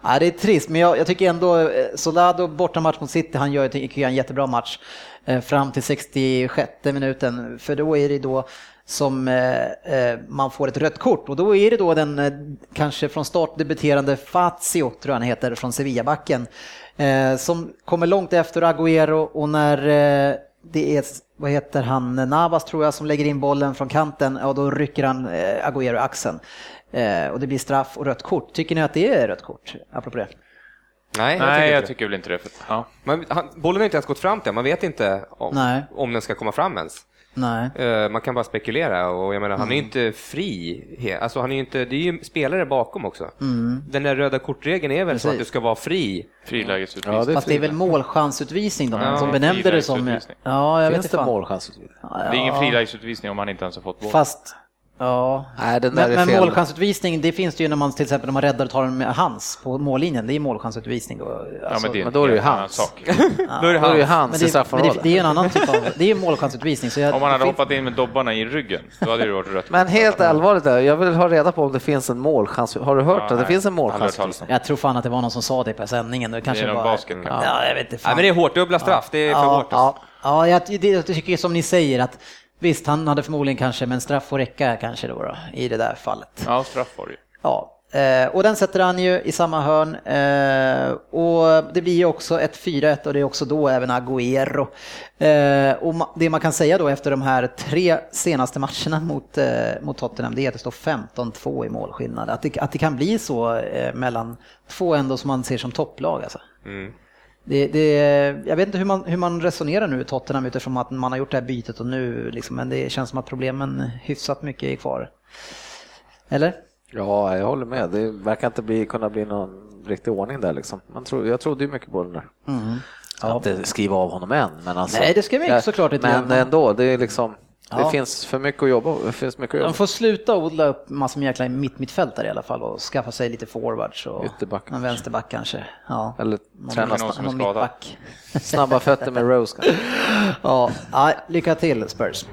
ja, det är trist, men jag, jag tycker ändå eh, Solado bortamatch mot City, han gör tycker jag, en jättebra match eh, fram till 66 minuten. För då är det då som eh, eh, man får ett rött kort och då är det då den eh, kanske från start debuterande Fazio, tror jag han heter, från Sevillabacken som kommer långt efter Agüero och när det är, vad heter han, Navas tror jag som lägger in bollen från kanten och då rycker han eh, Agüero i axeln. Eh, och det blir straff och rött kort. Tycker ni att det är rött kort? Apropå det. Nej, Nej, inte jag det. tycker väl inte det. För, ja. Man, han, bollen har inte ens gått fram till man vet inte om, om den ska komma fram ens. Nej. Eh, Man kan bara spekulera och jag menar, han är Mm. inte fri. Alltså, han är ju inte, det är ju spelare bakom också. Mm. Den där röda kortregeln är väl så att Precis. du ska vara fri. Frilägesutvisning. Ja, det är Fast det är väl målchansutvisning de Ja, som benämnde det som... Ja, jag vet Finns inte det fan. målchansutvisning? Ja, Det är ingen ja. frilägesutvisning om han inte ens har fått boll. Fast, ja. Nej, den där Men, men målchansutvisning, det finns det ju när man till exempel när man räddar och tar den med hands på mållinjen. Det är målchansutvisning. Och, ja, alltså, men det är en men då är det ju annan hans. sak. [LAUGHS] Då är det Då är det ju han. men hans i det, men det, straffområdet. det är ju en annan typ av... Det är målchansutvisning. Så jag, Om man hade det hoppat in med dobbarna i ryggen, då hade det varit rött. Men helt allvarligt, där, jag vill ha reda på om det finns en målchans. Har du hört Ja, att det nej. finns en målchansutvisning? Jag tror fan att det var någon som sa det på sändningen. Det kanske Det är bara... basket, kanske. Ja, jag vet inte. Nej, Fan. men det är hårt, dubbla straff. Det är för ja, hårt. alltså. ja, ja, jag, det, jag tycker som ni säger att visst, han hade förmodligen kanske, men straff får räcka kanske då, då i det där fallet. Ja, straff var det ju. Ja, Eh, och den sätter han ju i samma hörn. Eh, och det blir ju också ett 4-1 och det är också då även Agüero. Eh, och ma- det man kan säga då efter de här tre senaste matcherna mot, mot Tottenham det är att det står 15-2 i målskillnad. Att det, att det kan bli så mellan två ändå som man ser som topplag alltså. Det, det, jag vet inte hur man, hur man resonerar nu i Tottenham utifrån att man har gjort det här bytet och nu liksom, men det känns som att problemen hyfsat mycket är kvar. Eller? Ja, jag håller med. Det verkar inte bli, kunna bli någon riktig ordning där liksom. Man tro, jag trodde ju mycket på den där. Jag ska inte skriva av honom än, men alltså. Nej, det ska vi inte såklart inte Men göra. ändå, det är liksom. Det Ja. finns för mycket att jobba Det finns mycket att De jobba. får sluta odla upp massor med jäkla mitt mittfältare i alla fall och skaffa sig lite forwards och Ytterback en vänsterback kanske. Ja. Eller Någon, träna någon någon mittback. snabba fötter med Rose. kanske. [LAUGHS] Ja, lycka till Spurs.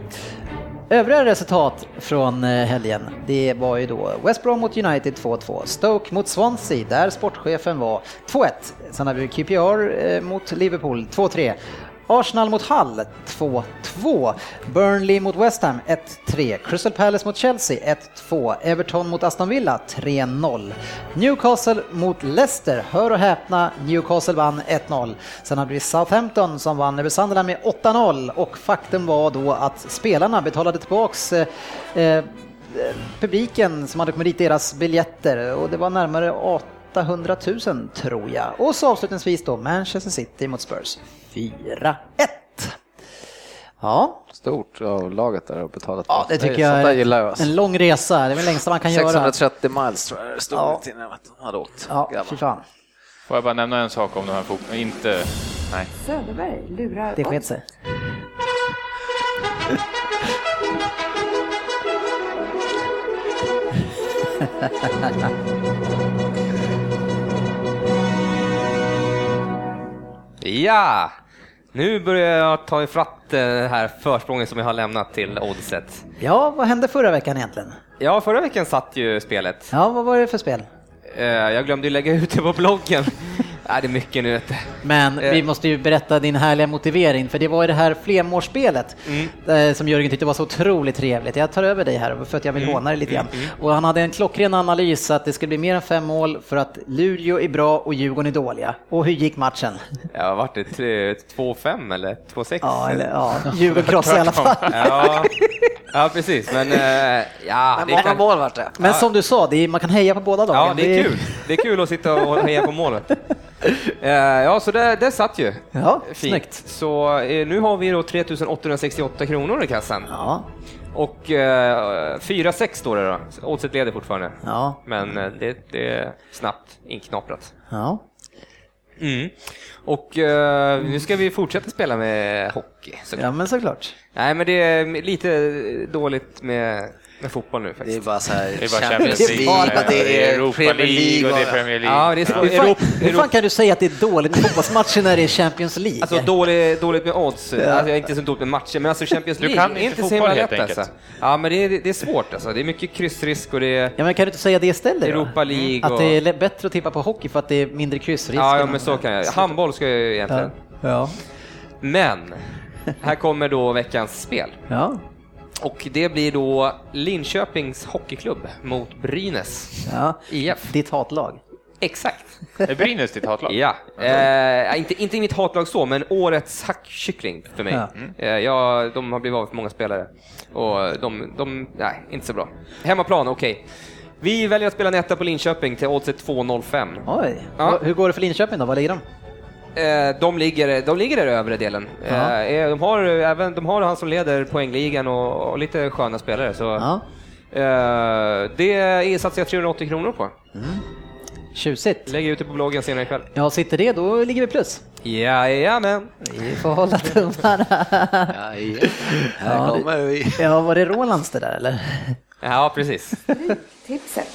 Övriga resultat från eh, helgen, det var ju då West Brom mot United 2-2, Stoke mot Swansea där sportchefen var 2-1. Sen hade vi QPR eh, mot Liverpool 2-3. Arsenal mot Hull 2-2. Burnley mot West Ham 1-3. Crystal Palace mot Chelsea 1-2. Everton mot Aston Villa 3-0. Newcastle mot Leicester, hör och häpna, Newcastle vann 1-0. Sen hade vi Southampton som vann över Sunderland med 8-0 och faktum var då att spelarna betalade tillbaks eh, eh, publiken som hade kommit dit deras biljetter och det var närmare 800 000 tror jag. Och så avslutningsvis då Manchester City mot Spurs 4-1. Ja, Stort av laget där och betalat. ja det tycker jag är gillar jag. en lång resa, det är väl längsta man kan göra. 630 miles tror jag det stod Ja. innan de hade åkt. Ja, fy fan. Får jag bara nämna en sak om de här fot- Inte... Nej. Söderberg lurar Det sket sig. Ja! Nu börjar jag ta ifatt det här försprånget som jag har lämnat till oddset. Ja, vad hände förra veckan egentligen? Ja, förra veckan satt ju spelet. Ja, vad var det för spel? Eh, Jag glömde lägga ut det på bloggen. [LAUGHS] Nej, det är mycket nu vet du. Men vi måste ju berätta din härliga motivering, för det var ju det här flermålsspelet Mm. eh, som Jörgen tyckte var så otroligt trevligt. Jag tar över dig här för att jag vill Mm. håna dig lite grann. Och han hade en klockren analys att det skulle bli mer än fem mål för att Luleå är bra och Djurgården är dåliga. Och hur gick matchen? Ja, vart det tre- 2-5 eller 2-6? Ja, eller, ja Djurgården [LAUGHS] krossade i alla fall. Ja, ja precis. Men eh, ja, Men det många kan, mål vart det. Men som du sa, det är, man kan heja på båda lagen. ja, det är kul. Det är kul att sitta och heja på målet. [LAUGHS] Eh, Ja, så det, det satt ju. Ja, Fint. snyggt. Så eh, nu har vi då 3868 kronor i kassan. Ja, Och eh, 4-6 står det då. Oddset leder fortfarande. ja, Men eh, det, det är snabbt inknaprat. ja. Mm. Och eh, nu ska vi fortsätta spela med hockey. Så. Ja, men såklart. Nej, men det är lite dåligt med, med fotboll nu Det är faktiskt. bara så här Det är bara Champions League, League, det är Europa Premier League och det är. Premier League. Ja, det är så, Hur fan, hur fan kan du säga att det är dåligt med fotbollsmatcher när det är Champions League? Alltså dåligt, dåligt med odds, alltså, jag är inte så dåligt med matcher, men alltså Champions Du League kan är inte inte så himla lätt alltså. Ja, men det är, det är svårt alltså. Det är mycket kryssrisk och det är... Ja, men kan du inte säga det istället? Europa League Att och- det är bättre att tippa på hockey för att det är mindre kryssrisk? Ja, ja, men så kan jag. Handboll ska jag ju egentligen. Ja. Men, här kommer då veckans spel. Ja. Och det blir då Linköpings Hockeyklubb mot Brynäs ja. IF. Ditt hatlag. Exakt. Är Brynäs ditt hatlag? Ja, eh, inte, inte mitt hatlag så, men årets hackkyckling för mig. Ja. Eh, ja, de har blivit av för många spelare och de, de nej, inte så bra. Hemmaplan, okej. Vi väljer att spela en etta på Linköping till oddset 2,05. Oj. Ja. Hur går det för Linköping då? Var ligger de? Eh, de, ligger, de ligger där i övre delen. Ja. Eh, de, har, även, de har han som leder poängligan och, och lite sköna spelare. Så, Ja. eh, det satsar jag 380 kronor på. Tjusigt. Lägger ut det på bloggen senare ikväll. Ja, sitter det då ligger vi plus. Jajamän. Vi får hålla tummarna. Ja, ja. Ja, var det Rolands det där eller? Ja, precis. Tipset.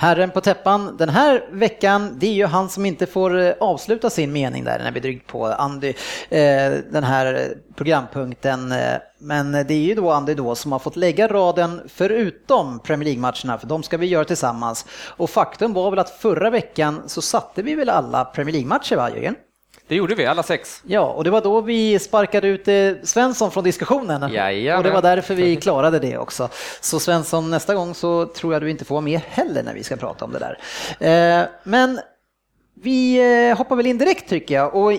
Herren på täppan den här veckan, det är ju han som inte får eh, avsluta sin mening där när vi drygt på Andy, eh, den här programpunkten. Eh, men det är ju då Andy då som har fått lägga raden förutom Premier League-matcherna, för de ska vi göra tillsammans. Och faktum var väl att förra veckan så satte vi väl alla Premier League-matcher va Jörgen? Det gjorde vi, alla sex. Ja, och det var då vi sparkade ut eh, Svensson från diskussionen. Jajamän. Och det var därför vi klarade det också. Så Svensson, nästa gång så tror jag du inte får vara med heller när vi ska prata om det där. Eh, Men vi eh, hoppar väl in direkt tycker jag. Och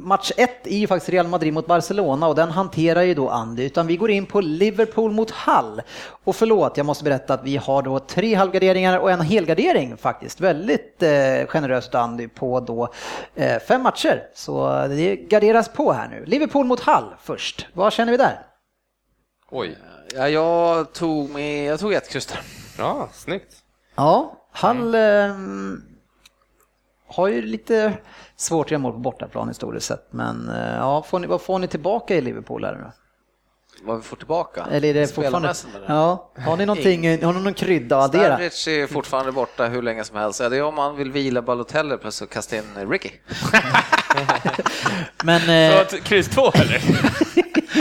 match 1 är ju faktiskt Real Madrid mot Barcelona och den hanterar ju då Andy. Utan vi går in på Liverpool mot Hull. Och förlåt, jag måste berätta att vi har då tre halvgarderingar och en helgardering faktiskt. Väldigt eh, generöst Andy på då eh, fem matcher. Så det garderas på här nu. Liverpool mot Hull först. Vad känner vi där? Oj. Ja, jag tog med, jag tog ett kryss där. Ja, snyggt. Ja, Hull eh, har ju lite svårt att göra mål på bortaplan historiskt sett. Men eh, ja, får ni, vad får ni tillbaka i Liverpool här nu? Vad vi får tillbaka. Eller är det fortfarande... Ja, har ni någonting, har ni någon krydda att addera? Sturridge är fortfarande borta hur länge som helst. Ja, det är om man vill vila Balotelli plötsligt kasta in Ricky. [LAUGHS] [LAUGHS] Men, Så eh, att, kryss två eller?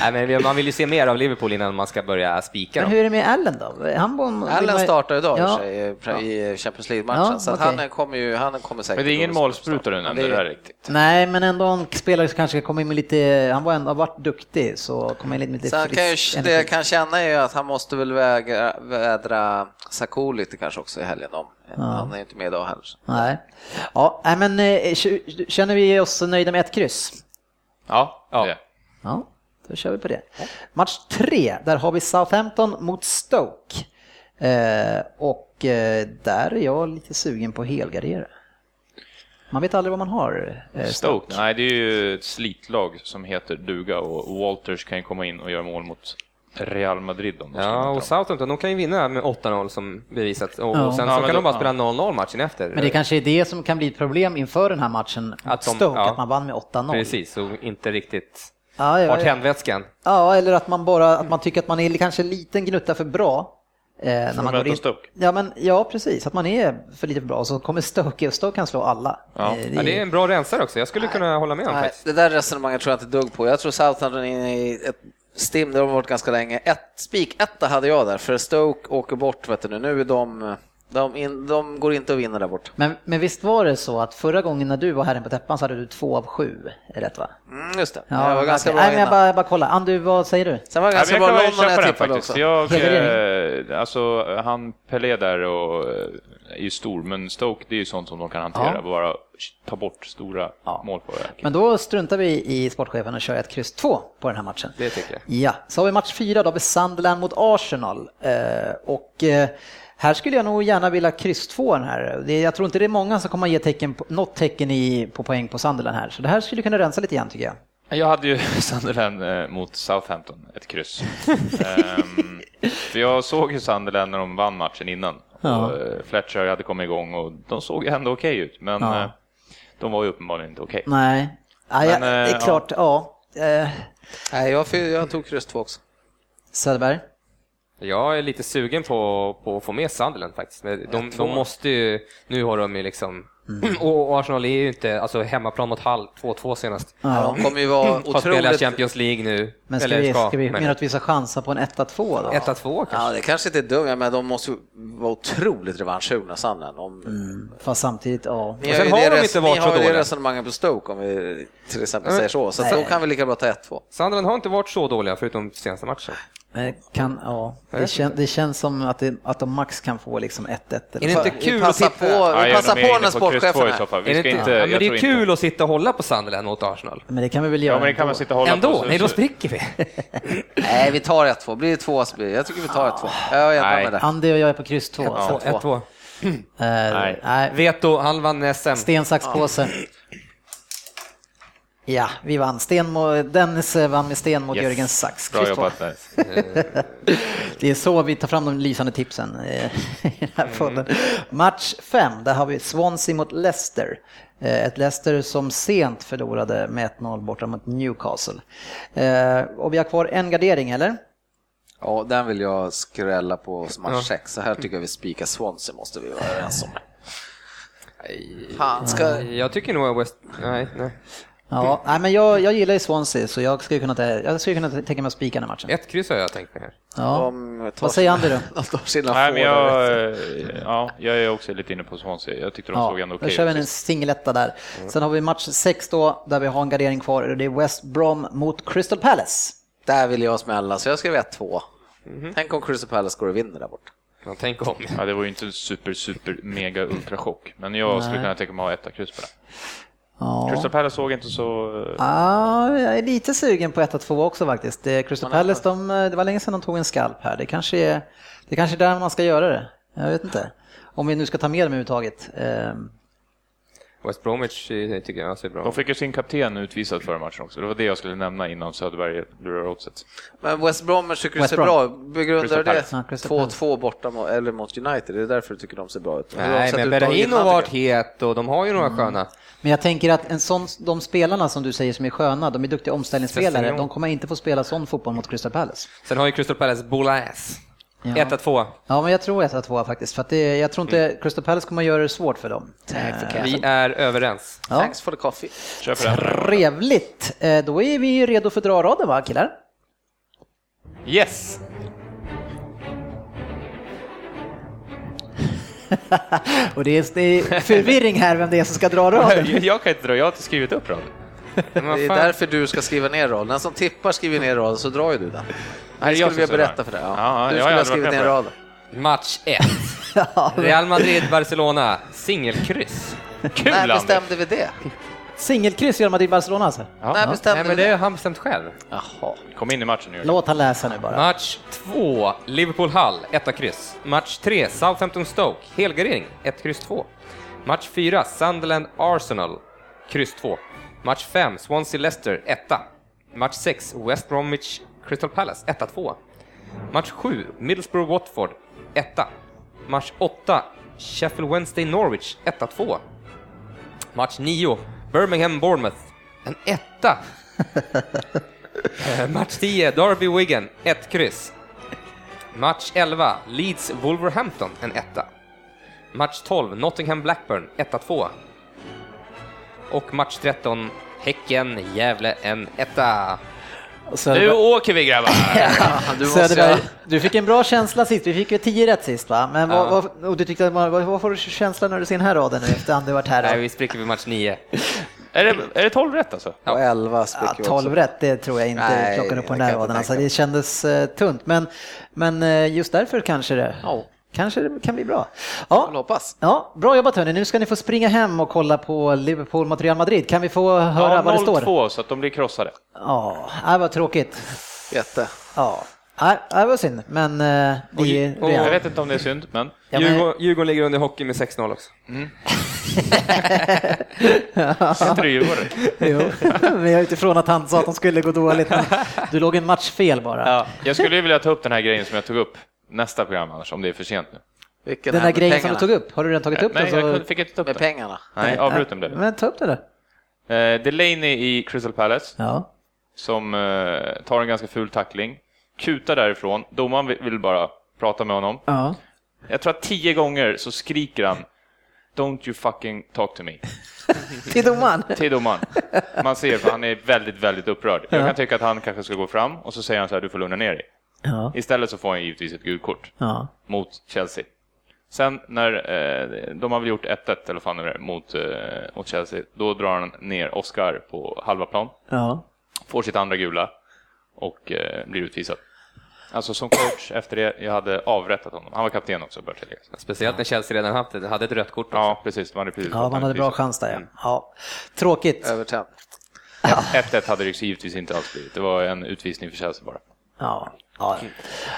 [LAUGHS] Nej, men man vill ju se mer av Liverpool innan man ska börja spika men dem. hur är det med Allen då? Han var, Allen startar idag Ja. i Champions League-matchen, Ja, så okej. han kommer ju, han kommer säkert... Men det är ingen målspruta du nämnde Det- där riktigt. Nej, men ändå en spelare som kanske kommer in med lite, han var ändå har varit duktig så kommer in lite med lite Sen kan jag, frisk det jag kan känna är att han måste väl vägra, vädra Sakou lite kanske också i helgen om. Han är inte med idag heller. Nej. Ja, men eh, känner vi oss nöjda med ett kryss? Ja, Ja. det. Ja, då kör vi på det. Match tre, där har vi Southampton mot Stoke. Eh, och eh, där är jag lite sugen på helgardera. Man vet aldrig vad man har. Eh, Stoke, nej det är ju ett slitlag som heter duga och Walters kan ju komma in och göra mål mot Real Madrid om Ja, och. Southampton, de kan ju vinna med 8-0 som bevisat. Och, Ja. och sen Ja, så kan då- de bara spela 0-0 matchen efter. Men det kanske är det som kan bli ett problem inför den här matchen Att de- Stoke, ja. att man vann med 8-0. Precis, och inte riktigt Ja, ja, ja. tändvätskan. ja, eller att man bara att man tycker att man är kanske en liten gnutta för bra. Eh, när man går in. Stoke. Ja, men, ja, precis. Att man är för lite bra och så kommer Stoke och Stoke kan slå alla. Ja. Eh, Ja, det är en bra rensare också, jag skulle kunna hålla med om Nej, faktiskt. det där resonemanget tror jag inte dugg på. Jag tror Southampton är i ett stim, det har varit ganska länge. Ett spik-etta hade jag där, för Stoke åker bort, vet du nu. Nu är de, de, in, de går inte att vinna där bort. Men, men visst var det så att förra gången när du var herren på täppan så hade du två av sju, är rätt va? Mm, just det, Ja, jag var ganska bra Nej, men jag innan. bara, jag bara kolla. Andu, vad säger du? Sen var det Ja, ganska bra jag kan London när jag tippade faktiskt. också. Jag, eh, alltså, han Pelé där och, eh, är ju stor, men Stoke det är ju sånt som de kan hantera. Ja. Bara ta bort stora Ja. mål på det. Men då struntar vi i sportchefen och kör ett kryss två på den här matchen. Det tycker jag. Ja, så har vi match fyra, då har vi Sunderland mot Arsenal. Eh, och eh, här skulle jag nog gärna vilja kryss två den här. Det, jag tror inte det är många som kommer att ge tecken på, något tecken i, på poäng på Sunderland här. Så det här skulle kunna rensa lite grann tycker jag. Jag hade ju [LAUGHS] Sunderland eh, mot Southampton, ett kryss. [LAUGHS] Ehm, för jag såg ju Sunderland när de vann matchen innan. Ja. Och, eh, Fletcher hade kommit igång och de såg ändå okej ut, men Ja. eh, de var ju uppenbarligen inte okej. Nej, ja, ja, Men, det är eh, klart, ja. Eh, Nej, jag, jag tog kryss två också. Söderberg? Jag är lite sugen på, på att få med Sunderland faktiskt. Men De, de måste ju, nu har de ju liksom, Mm. [CLEARS THROAT] och Arsenal är ju inte, alltså hemmaplan mot Hall, 2-2 senast. Ja. De kommer ju vara Har spelat otroligt... Champions League nu. Men ska eller vi, ska vi men- mena att vi ska chansa på en 1-2 då? 1-2 kanske? Ja, det kanske inte är dumt, men de måste ju vara otroligt revanschsugna, Sunderland. Om... Mm, fast samtidigt, ja. Ni har ju har det de res- inte varit ni har ju det resonemanget på Stoke, om vi till exempel Nej. säger så. Så då kan vi lika bra ta 1-2. Sunderland har inte varit så dåliga förutom senaste matchen. Men Kan, ja. Det, kän, det känns som att, det, att de max kan få liksom 1-1. Är det inte kul att titta? på, Ja, vi passar nog på när sportchefen är. Vi ska inte, inte, ja, men det är inte- kul att sitta och hålla på Sunderland mot Arsenal. Men det kan vi väl göra Ja, men det kan man ändå. sitta och hålla Ändå? på. Nej, då spricker vi. [LAUGHS] Nej, vi tar 1-2. Blir det 2 så blir det. Jag tycker vi tar 1-2. Jag är gärna Nej. med det. Andy och jag är på kryss 2. Ja. 1-2. Eh, Nej. nej. Veto, han vann SM. Sten, sax, påse. Ja, vi vann. Sten mo- Dennis eh, vann med sten mot Yes. Jörgen Sax. Bra jobbat där. [LAUGHS] Det är så vi tar fram de lysande tipsen eh, [LAUGHS] i den här podden. Match 5, där har vi Swansea mot Leicester. Eh, Ett Leicester som sent förlorade med 1-0 borta mot Newcastle. Och vi har kvar en gardering, eller? Ja, den vill jag skrälla på match 6. Så här tycker jag vi spikar Swansea, måste vi vara överens om. Fan, ska... Jag tycker nog att West... Nej, nej. Ja, nej, men jag, jag gillar ju Swansea så jag skulle kunna, ta- jag skulle kunna tänka mig att spika den här matchen. Ett kryss har jag tänkt mig här. Ja. Vad säger Andy då? [LAUGHS] De tar sina Nej, men jag, ja, jag är också lite inne på Swansea. Jag tyckte de såg Ja, ändå då okej kör vi en singeletta där. Sen har vi match 6 då, där vi har en gardering kvar. och Det är West Brom mot Crystal Palace. Där vill jag smälla, så jag skrev 1-2. Mhm. Tänk om Crystal Palace går och vinner där borta. Ja, tänk om. Ja, det var ju inte en super, super, mega ultrachock. Men jag skulle kunna tänka mig att ha etta kryss på det. Ja. Crystal Palace såg inte så... Ja, jag är lite sugen på 1-2 också faktiskt. Crystal Palace, de, det var länge sedan de tog en skalp här. Det kanske är, det kanske är där man ska göra det. Jag vet inte. Om vi nu ska ta med dem överhuvudtaget. West Bromwich tycker jag ser bra. De fick ju sin kapten utvisad förra matchen också. Det var det jag skulle nämna innan Söderberg lurar oddset. Men West Bromwich tycker du ser Brom. bra. Begrundar det? Palace. Ja, Crystal 2-2 borta mot, eller mot United, det är därför du tycker de ser bra ut. Nej, men Berahino har varit het och de har ju några sköna. Men jag tänker att en sån, de spelarna som du säger som är sköna, de är duktiga omställningsspelare, de kommer inte få spela sån fotboll mot Crystal Palace. Sen har ju Crystal Palace Bolas. Ja. 1-2. Ja, men jag tror 1-2 faktiskt, för att det, jag tror inte Crystal Palace kommer att göra det svårt för dem. Eh, Vi är överens. Ja. Thanks for the coffee. Den. Trevligt! Eh, Då är vi redo för dra-raden va killar? Yes! [LAUGHS] Och det är, det är förvirring här vem det är som ska dra raden. [LAUGHS] Jag kan inte dra, jag har inte skrivit upp raden. Men Det är därför du ska skriva ner rollen. Den som tippar skriver ner rollen, så drar ju du den. Nej, Det jag skulle vi berätta för dig. Ja. Ja, du skulle ha skrivit ner raden. Match 1. [LAUGHS] Real Madrid-Barcelona. Singelkryss. [LAUGHS] Kul När bestämde vi det? Singelkryss Real Madrid-Barcelona alltså. Ja. När Nej, bestämde men vi det har han bestämt själv. Jaha. Kom in i matchen nu. Låt han läsa nu bara. Match 2, Liverpool-Hull, 1 kryss. Match 3, Southampton-Stoke, helgardering, 1 kryss 2. Match 4, Sunderland-Arsenal, kryss 2. Match 5, Swansea-Leicester, 1. Match 6, West Bromwich-Crystal Palace, 1-2. Match 7, Middlesbrough-Watford, 1. Match 8, Sheffield Wednesday-Norwich, 1-2. Match 9, Birmingham-Bournemouth, en etta. Eh, Match 10, Derby-Wigan, 1 kryss. Match 11, Leeds-Wolverhampton, en etta. Match 12, Nottingham-Blackburn, 1-2. Och match 13, Häcken-Gävle, en etta. Nu Söderberg, åker vi grabbar! [LAUGHS] Du måste Söderberg, du fick en bra känsla sist, vi fick ju 10 rätt sist va? Men vad, Ja. vad, och du tyckte, att man- vad, vad får du för känsla när du ser den här raden nu efter att du varit här? Nej, vi spricker vid match 9. [LAUGHS] är, det, är det 12 rätt alltså? Och 11 Ja, spricker vi 12 också. rätt, det tror jag inte Nej, plockar upp på den här raden. Alltså, det kändes eh, tunt, men, men eh, just därför kanske det, Ja, kanske det kan bli bra. Ja, hoppas. ja, bra jobbat hörni, nu ska ni få springa hem och kolla på Liverpool mot Real Madrid. Kan vi få höra Ja, vad det står? 0-2 så att de blir krossade. Ja, äh, vad tråkigt. Jätte. Ja, äh, äh, vad synd, men eh, det är och- Jag vet inte om det är synd, men... Ja, men- Djurgården, Djurgården ligger under hockey med 6-0 också. [LAUGHS] Är inte du Djurgården? Jo, men jag utifrån att han sa att de skulle gå dåligt. Du låg en match fel bara. Ja, jag skulle vilja ta upp den här grejen som jag tog upp nästa program annars, om det är för sent nu. Vilken Den här där med grejen pengarna? som du tog upp, har du redan tagit upp Nej, den? jag så- kunde- fick inte ta upp Med den. pengarna? Nej, avbruten blev det. Men ta upp det då. Eh, Delaney i Crystal Palace, Ja. som eh, tar en ganska ful tackling, kutar därifrån, domaren vill- bara prata med honom. ja. Jag tror att tio gånger så skriker han Don't you fucking talk to me. [LAUGHS] Till domaren. Till domaren. Man ser, för han är väldigt, väldigt upprörd. Jag Ja. kan tycka att han kanske ska gå fram och så säger han så här, du får lugna ner dig. Ja. Istället så får han givetvis ett gult kort Ja. mot Chelsea. Sen när eh, de har väl gjort 1-1 eller vad fan det mot, eh, mot Chelsea, då drar han ner Oscar på halva plan, Ja. får sitt andra gula och eh, blir utvisad. Alltså som coach efter det, jag hade avrättat honom. Han var kapten också bör tilläggas. Speciellt när Chelsea redan haft det, hade ett rött kort också. Ja, precis. Man hade precis ja, man hade bra chans där ja. ja. Tråkigt. Övertänd. 1-1 hade det givetvis inte alls blivit. Det var en utvisning för Chelsea bara. Ja. Ja.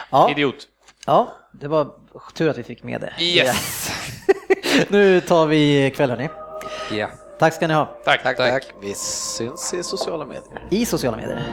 Ja. Idiot. ja, det var tur att vi fick med det. Yes! [LAUGHS] Nu tar vi kväll hörni. Ja. Tack ska ni ha. Tack. Tack, tack. Vi syns i sociala medier. I sociala medier.